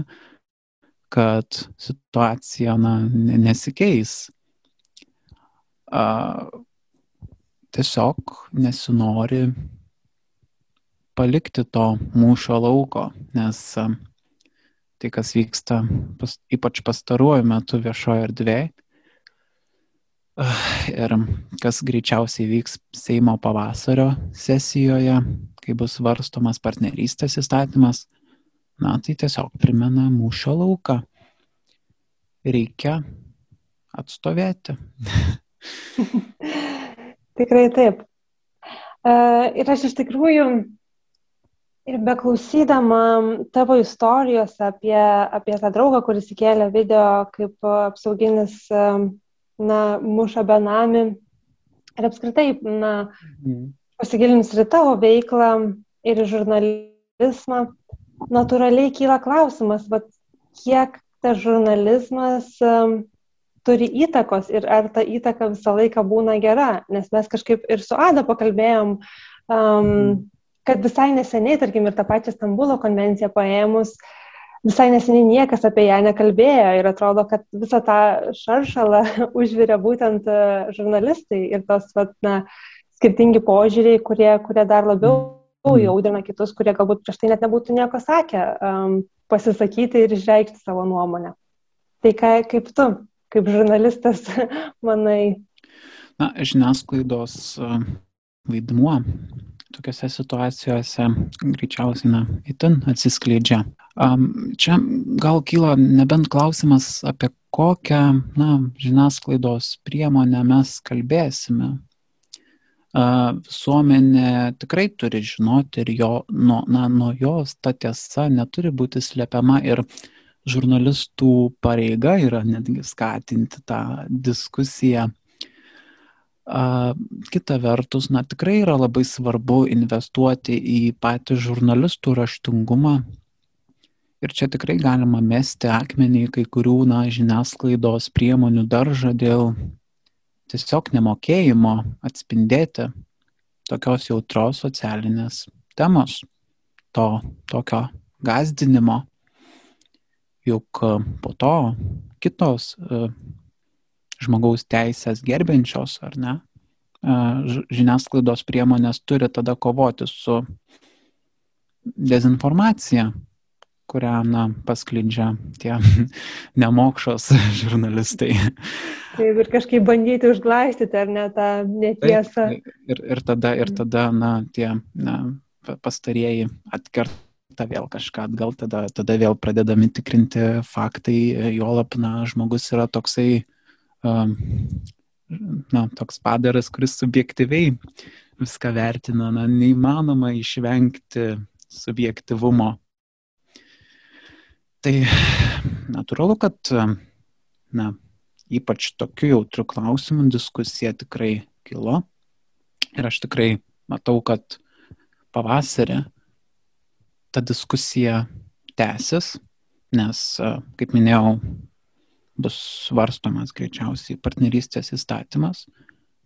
kad situacija na, nesikeis. A, tiesiog nesinori palikti to mūšio lauko, nes a, tai, kas vyksta pas, ypač pastaruoju metu viešoje erdvėje, ir kas greičiausiai vyks Seimo pavasario sesijoje, kai bus varstomas partnerystės įstatymas, na, tai tiesiog primena mūšio lauką. Reikia atstovėti. Tikrai taip. Ir aš iš tikrųjų ir beklausydama tavo istorijos apie, apie tą draugą, kuris įkėlė video kaip apsauginis na, muša benami. Ir apskritai, na, mhm. pasigilinus ir tavo veiklą, ir žurnalizmą, natūraliai kyla klausimas, bet kiek tas žurnalizmas um, turi įtakos ir ar ta įtaka visą laiką būna gera, nes mes kažkaip ir su Ada pakalbėjom um, kad visai neseniai, tarkim, ir tą pačią Stambulo konvenciją paėmus, visai neseniai niekas apie ją nekalbėjo ir atrodo, kad visą tą šaršalą užvirė būtent e, žurnalistai ir tos, vat, na, skirtingi požiūriai, kurie, kurie dar labiau mm. jaudina kitus, kurie galbūt prieš tai net nebūtų nieko sakę, um, pasisakyti ir išreikšti savo nuomonę. Tai ką, kaip tu, kaip žurnalistas, manai? Na, žiniasklaidos vaidmuo tokiuose situacijose greičiausiai, na, itin atsiskleidžia. Čia gal kyla nebent klausimas, apie kokią, na, žiniasklaidos priemonę mes kalbėsime. Visuomenė tikrai turi žinoti ir jo, nuo, na, nuo jos ta tiesa neturi būti slepiama ir žurnalistų pareiga yra netgi skatinti tą diskusiją Kita vertus, na tikrai yra labai svarbu investuoti į patį žurnalistų raštingumą. Ir čia tikrai galima mesti akmenį kai kurių, na, žiniasklaidos priemonių daržą dėl tiesiog nemokėjimo atspindėti tokios jautrios socialinės temos, to tokio gazdinimo. Juk po to kitos žmogaus teisės gerbiančios ar ne žiniasklaidos priemonės turi tada kovoti su dezinformacija, kurią na, pasklidžia tie nemokšos žurnalistai. Taip, ir kažkaip bandyti užglaistyti ar ne tą netiesą. Taip, ir, ir tada, ir tada na, tie na, pastarieji atkerta vėl kažką atgal, tada, tada vėl pradedami tikrinti faktai, juolap, na, žmogus yra toksai na, toks padaras, kuris subjektyviai viską vertina, na, neįmanoma išvengti subjektivumo. Tai natūralu, kad, na, ypač tokiu jautriu klausimu diskusija tikrai kilo. Ir aš tikrai matau, kad pavasarį ta diskusija tęsis, nes, kaip minėjau, bus svarstomas greičiausiai partnerystės įstatymas.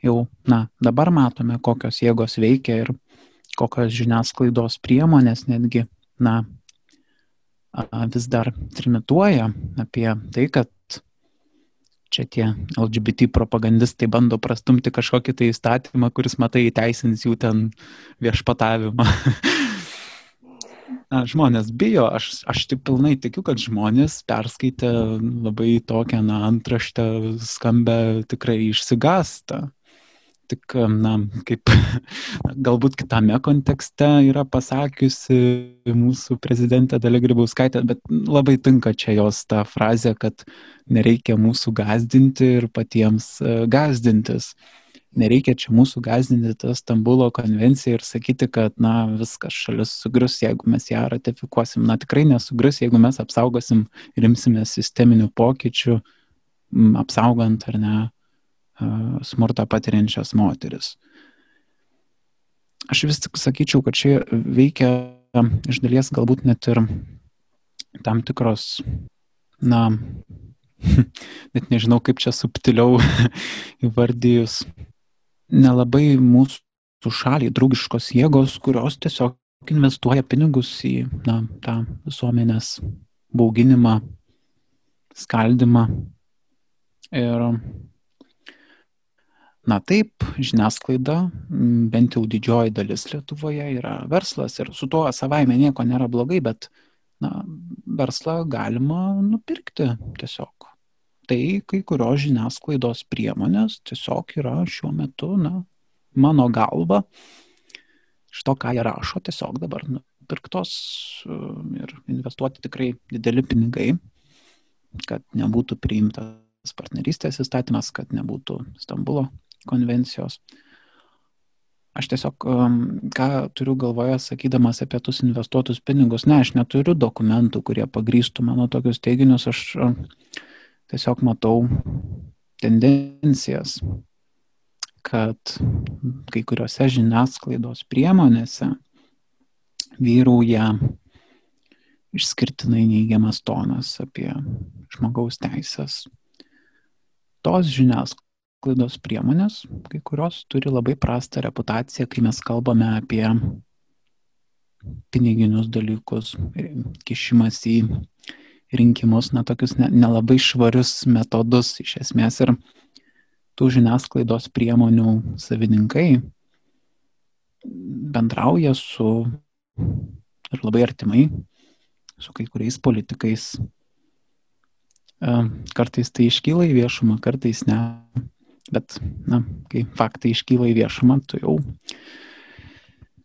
Jau, na, dabar matome, kokios jėgos veikia ir kokios žiniasklaidos priemonės netgi, na, vis dar trimituoja apie tai, kad čia tie LGBT propagandistai bando prastumti kažkokį tai įstatymą, kuris, matai, įteisins jų ten viešpatavimą. na, žmonės bijo, aš, aš tik pilnai tikiu, kad žmonės perskaitę labai tokią, na, antraštę skambę tikrai išsigasta. Tik, na, kaip galbūt kitame kontekste yra pasakiusi mūsų prezidentė Dalia Grybauskaitė, bet labai tinka čia jos ta frazė, kad nereikia mūsų gazdinti ir patiems e, gazdintis. Uh, nereikia čia mūsų gazdinti tą Stambulo konvenciją ir sakyti, kad, na, viskas šalis sugrius, jeigu mes ją ratifikuosim. Na, tikrai nesugrius, jeigu mes apsaugosim ir imsime sisteminių pokyčių, apsaugant ar ne smurtą patiriančias moteris. Aš vis tik sakyčiau, kad čia veikia iš dalies galbūt net ir tam tikros, na, net nežinau kaip čia subtiliau įvardyjus, nelabai mūsų šaliai draugiškos jėgos, kurios tiesiog investuoja pinigus į na, tą visuomenės bauginimą, skaldimą. Ir Na taip, žiniasklaida, bent jau didžioji dalis Lietuvoje yra verslas ir su tuo savaime nieko nėra blogai, bet na, verslą galima nupirkti tiesiog tai kai kurios žiniasklaidos priemonės tiesiog yra šiuo metu, na, mano galva, iš to, ką jie rašo, tiesiog dabar nupirktos e, ir investuoti tikrai dideli pinigai, kad nebūtų priimtas partnerystės įstatymas, kad nebūtų Stambulo konvencijos. Aš tiesiog, ką turiu galvoje, sakydamas apie tus investuotus pinigus, ne, aš neturiu dokumentų, kurie pagrįstų mano tokius teiginius, aš tiesiog matau tendencijas, kad kai kuriuose žiniasklaidos priemonėse vyrauja išskirtinai neigiamas tonas apie žmogaus teisės. Tos žiniasklaidos priemonės, kai kurios turi labai prastą reputaciją, kai mes kalbame apie piniginius dalykus, kišimas į rinkimus, na, tokius nelabai ne švarius metodus iš esmės ir tų žiniasklaidos priemonių savininkai bendrauja su ir labai artimai su kai kuriais politikais. Kartais tai iškyla į viešumą, kartais ne. Bet, na, kai faktai iškyla į viešumą, tu jau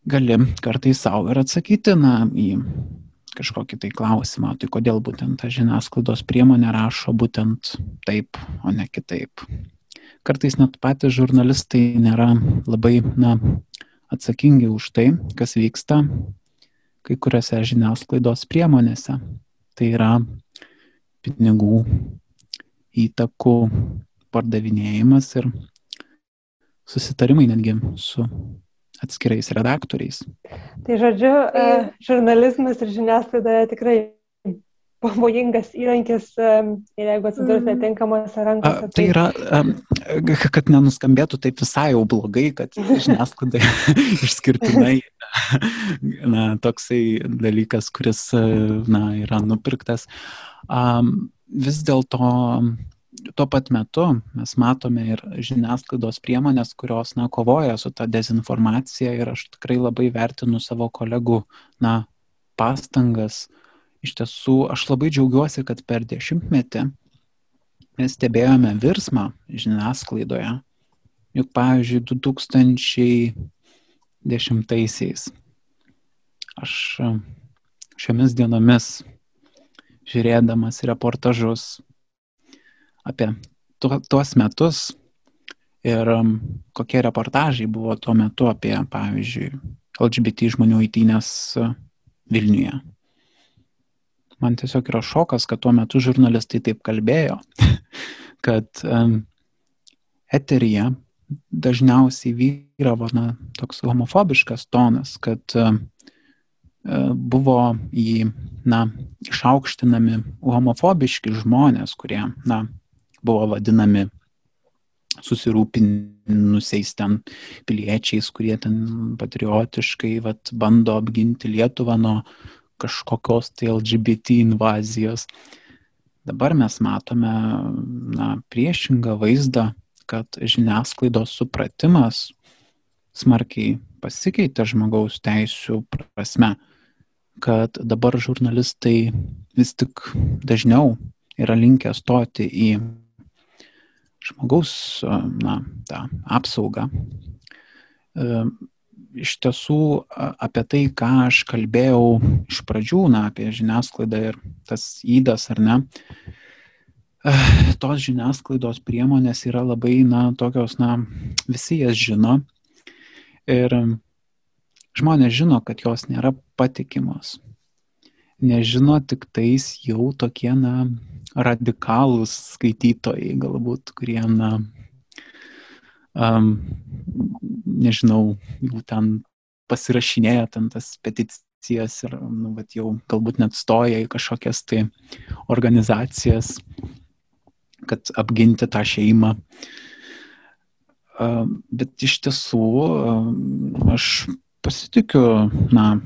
gali kartais savo ir atsakyti, na, į kažkokį tai klausimą, tai kodėl būtent ta žiniasklaidos priemonė rašo būtent taip, o ne kitaip. Kartais net patys žurnalistai nėra labai, na, atsakingi už tai, kas vyksta kai kuriuose žiniasklaidos priemonėse. Tai yra pinigų įtakų pardavinėjimas ir susitarimai netgi su atskirais redaktoriais. Tai žodžiu, e, žurnalizmas ir žiniasklaida tikrai pavojingas įrankis ir jeigu atsidurs mhm. netinkamose rankose. Tai, tai yra, kad nenuskambėtų taip visai jau blogai, kad žiniasklaida išskirtinai na, toksai dalykas, kuris na, yra nupirktas. Vis dėlto tuo pat metu mes matome ir žiniasklaidos priemonės, kurios na, kovoja su ta dezinformacija ir aš tikrai labai vertinu savo kolegų na, pastangas iš tiesų aš labai džiaugiuosi, kad per dešimtmetį mes stebėjome virsmą žiniasklaidoje. Juk pavyzdžiui, 2010-aisiais aš šiomis dienomis žiūrėdamas reportažus apie tuos metus ir kokie reportažai buvo tuo metu apie, pavyzdžiui, LGBT žmonių įtynės Vilniuje. Man tiesiog yra šokas, kad tuo metu žurnalistai taip kalbėjo, kad um, eterija dažniausiai vyravo na, toks homofobiškas tonas, kad um, buvo į, na, išaukštinami homofobiški žmonės, kurie, na, buvo vadinami susirūpinusiais ten piliečiais, kurie ten patriotiškai vat, bando apginti Lietuvą nuo kažkokios tai LGBT invazijos. Dabar mes matome na, priešingą vaizdą, kad žiniasklaidos supratimas smarkiai pasikeitė žmogaus teisų prasme, kad dabar žurnalistai vis tik dažniau yra linkę stoti į žmogaus na, tą apsaugą iš tiesų apie tai, ką aš kalbėjau iš pradžių, na, apie žiniasklaidą ir tas įdas ar ne, tos žiniasklaidos priemonės yra labai, na, tokios, na, visi jas žino ir žmonės žino, kad jos nėra patikimos. Nežino tik tais jau tokie, na, radikalūs skaitytojai galbūt, kurie, na, um, nežinau, jau ten pasirašinėja ten tas peticijas ir, nu, bet jau galbūt net stoja į kažkokias tai organizacijas, kad apginti tą šeimą. Uh, bet iš tiesų uh, aš pasitikiu, na,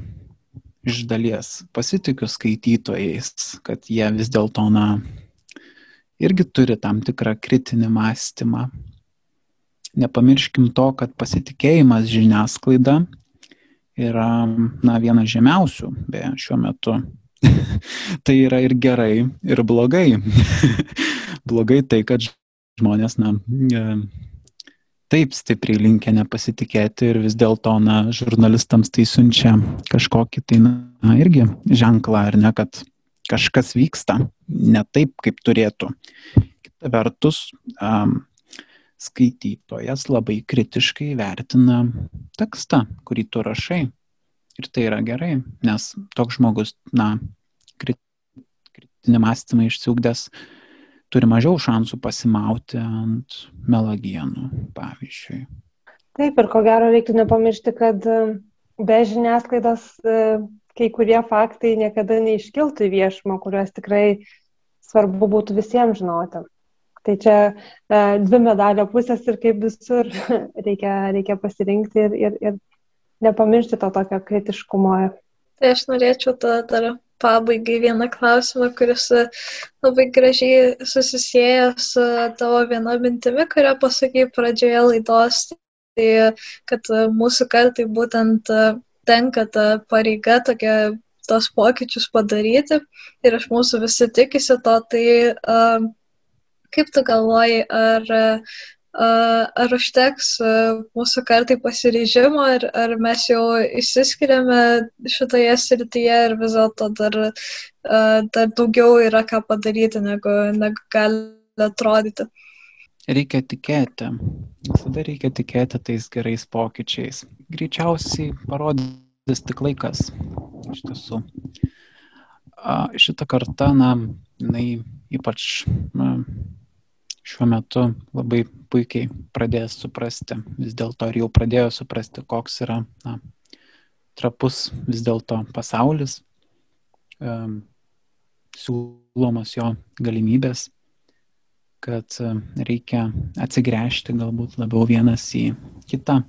iš dalies pasitikiu skaitytojais, kad jie vis dėlto, na, irgi turi tam tikrą kritinį mąstymą nepamirškim to, kad pasitikėjimas žiniasklaida yra na, vienas žemiausių, beje, šiuo metu. tai yra ir gerai, ir blogai. blogai tai, kad žmonės, na, taip stipriai linkia nepasitikėti ir vis dėlto, na, žurnalistams tai siunčia kažkokį tai, na, irgi ženklą, ar ne, kad kažkas vyksta ne taip, kaip turėtų. Kita vertus, um, skaitytojas labai kritiškai vertina tekstą, kurį tu rašai. Ir tai yra gerai, nes toks žmogus, na, kritinį mąstymą išsiugdęs turi mažiau šansų pasimauti ant melagienų, pavyzdžiui. Taip, ir ko gero reiktų nepamiršti, kad e, be žiniasklaidos e, kai kurie faktai niekada neiškiltų į viešumą, kuriuos tikrai svarbu būtų visiems žinoti. Tai čia e, dvi medalio pusės ir kaip visur reikia, reikia pasirinkti ir, ir, ir nepamiršti to tokio kritiškumo Tai aš norėčiau tada dar pabaigai vieną klausimą, kuris labai gražiai susisėja su tavo viena mintimi, kurią pasakėjai pradžioje laidos. Tai kad mūsų kartai būtent tenka ta pareiga tokia tos pokyčius padaryti ir iš mūsų visi tikisi to, tai uh, kaip tu galvoji, ar, uh, ar užteks mūsų kartai pasiryžimo, ar, ar mes jau išsiskiriame šitoje srityje ir vis dėlto dar, dar daugiau yra ką padaryti, negu, negu gali atrodyti. Reikia tikėti. Visada reikia tikėti tais gerais pokyčiais. Greičiausiai parodys tik laikas iš tiesų. Šitą kartą, na, jinai ypač na, šiuo metu labai puikiai pradės suprasti, vis dėlto ir jau pradėjo suprasti, koks yra na, trapus vis dėlto pasaulis, siūlomos jo galimybės, kad reikia atsigręžti galbūt labiau vienas į kitą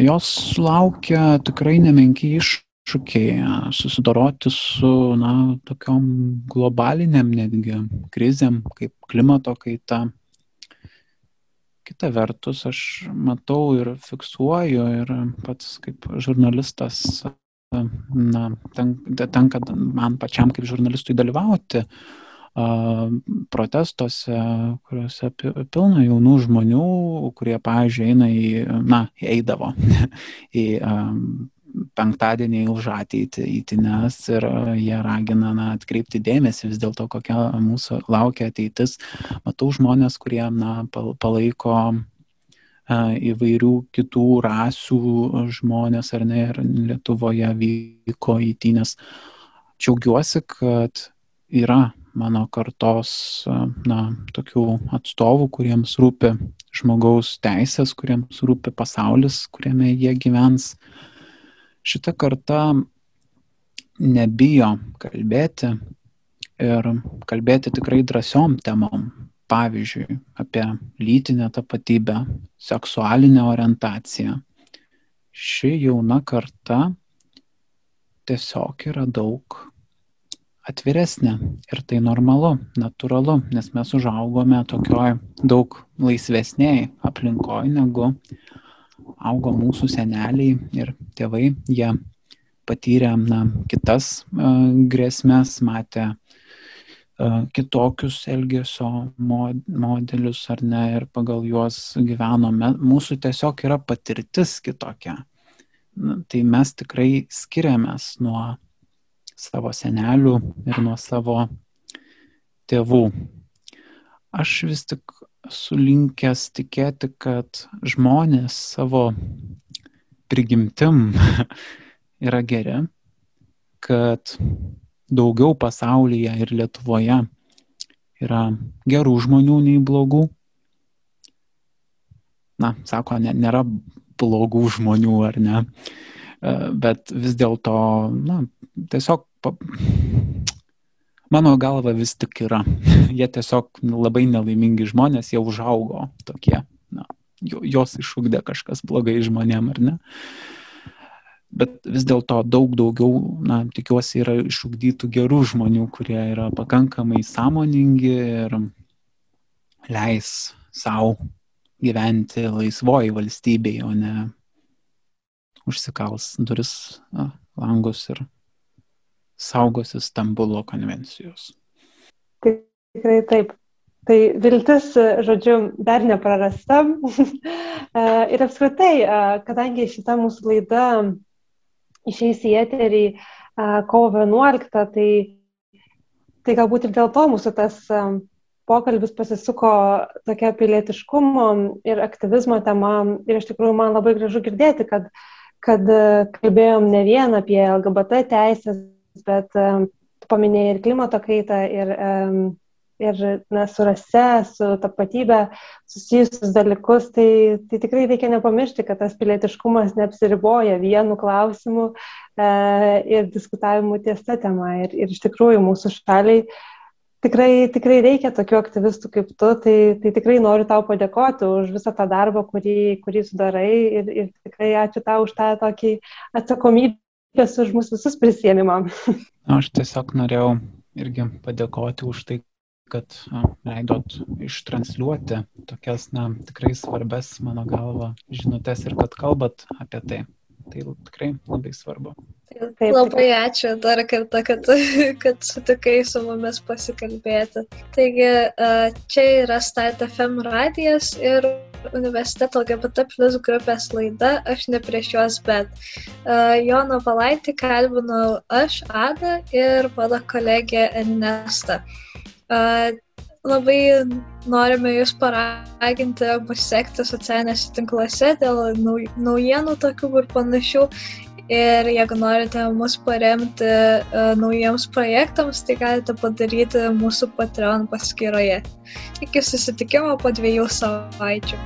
jos laukia tikrai nemenki iššūkiai susidoroti su, na, tokiom globaliniam netgi krizėm, kaip klimato kaita. Kita vertus, aš matau ir fiksuoju ir pats kaip žurnalistas, na, tenka man pačiam kaip žurnalistui dalyvauti protestuose, kuriuose pilna jaunų žmonių, kurie, pavyzdžiui, eina į, na, eidavo į penktadienį už ateitį įtines ir jie ragina na, atkreipti dėmesį vis dėlto, kokia mūsų laukia ateitis. Matau žmonės, kurie na, palaiko įvairių kitų rasių žmonės, ar ne, ir Lietuvoje vyko įtynės. Džiaugiuosi, kad yra mano kartos, na, tokių atstovų, kuriems rūpi žmogaus teisės, kuriems rūpi pasaulis, kuriame jie gyvens. Šita karta nebijo kalbėti ir kalbėti tikrai drąsiom temom. Pavyzdžiui, apie lytinę tapatybę, seksualinę orientaciją. Ši jauna karta tiesiog yra daug atviresnė ir tai normalu, natūralu, nes mes užaugome tokioj daug laisvesniai aplinkoj negu augo mūsų seneliai ir tėvai. Jie patyrė na, kitas uh, grėsmės, matė uh, kitokius elgesio mod, modelius ar ne ir pagal juos gyvenome. Mūsų tiesiog yra patirtis kitokia. Na, tai mes tikrai skiriamės nuo savo senelių ir nuo savo tėvų. Aš vis tik sulinkęs tikėti, kad žmonės savo prigimtim yra geri, kad daugiau pasaulyje ir Lietuvoje yra gerų žmonių nei blogų. Na, sako, ne, nėra blogų žmonių ar ne, bet vis dėlto, na, tiesiog. Mano galva vis tik yra. jie tiesiog labai nelaimingi žmonės, jie užaugo tokie. Na, jos išugdė kažkas blogai žmonėm, ar ne? Bet vis dėlto daug daugiau, na, tikiuosi, yra išugdytų gerų žmonių, kurie yra pakankamai sąmoningi ir leis savo gyventi laisvoji valstybėje, o ne užsikals duris, na, langus ir saugosi Stambulo konvencijos. Tikrai taip. Tai viltis, žodžiu, dar neprarasta. ir apskritai, kadangi šita mūsų laida išeis į eterį kovo 11, tai, tai galbūt ir dėl to mūsų tas pokalbis pasisuko tokia pilietiškumo ir aktyvizmo tema. Ir iš tikrųjų man labai gražu girdėti, kad, kad kalbėjom ne vien apie LGBT teisės, bet paminėjai ir klimato kaitą, ir, ir na, su rase, su tapatybė susijusius dalykus, tai, tai tikrai reikia nepamiršti, kad tas pilietiškumas neapsiriboja vienu klausimu e, ir diskutavimu ties tą temą. Ir, ir iš tikrųjų mūsų šaliai tikrai, tikrai reikia tokių aktyvistų kaip tu, tai, tai tikrai noriu tau padėkoti už visą tą darbą, kurį, kurį sudarai ir, ir tikrai ačiū tau už tą tokį atsakomybę dėkęs už mūsų visus prisėmimą. Aš tiesiog norėjau irgi padėkoti už tai, kad leidot ištransliuoti tokias, na, tikrai svarbes mano galva žinutės ir kad kalbat apie tai. Tai tikrai labai svarbu. Taip, labai ačiū dar kartą, kad, kad sutikai su mumis pasikalbėti. Taigi, čia yra Start FM radijas ir universiteto LGBT plus grupės laida Aš ne prieš juos, bet Jono Valaitį kalbinau aš, Ada ir mano kolegė Ernesta. Labai norime jūs paraginti mus sekti socialinėse tinkluose dėl naujienų tokių ir panašių. Ir jeigu norite mus paremti uh, naujiems projektams, tai galite padaryti mūsų Patreon paskyroje. Iki susitikimo po dviejų savaičių.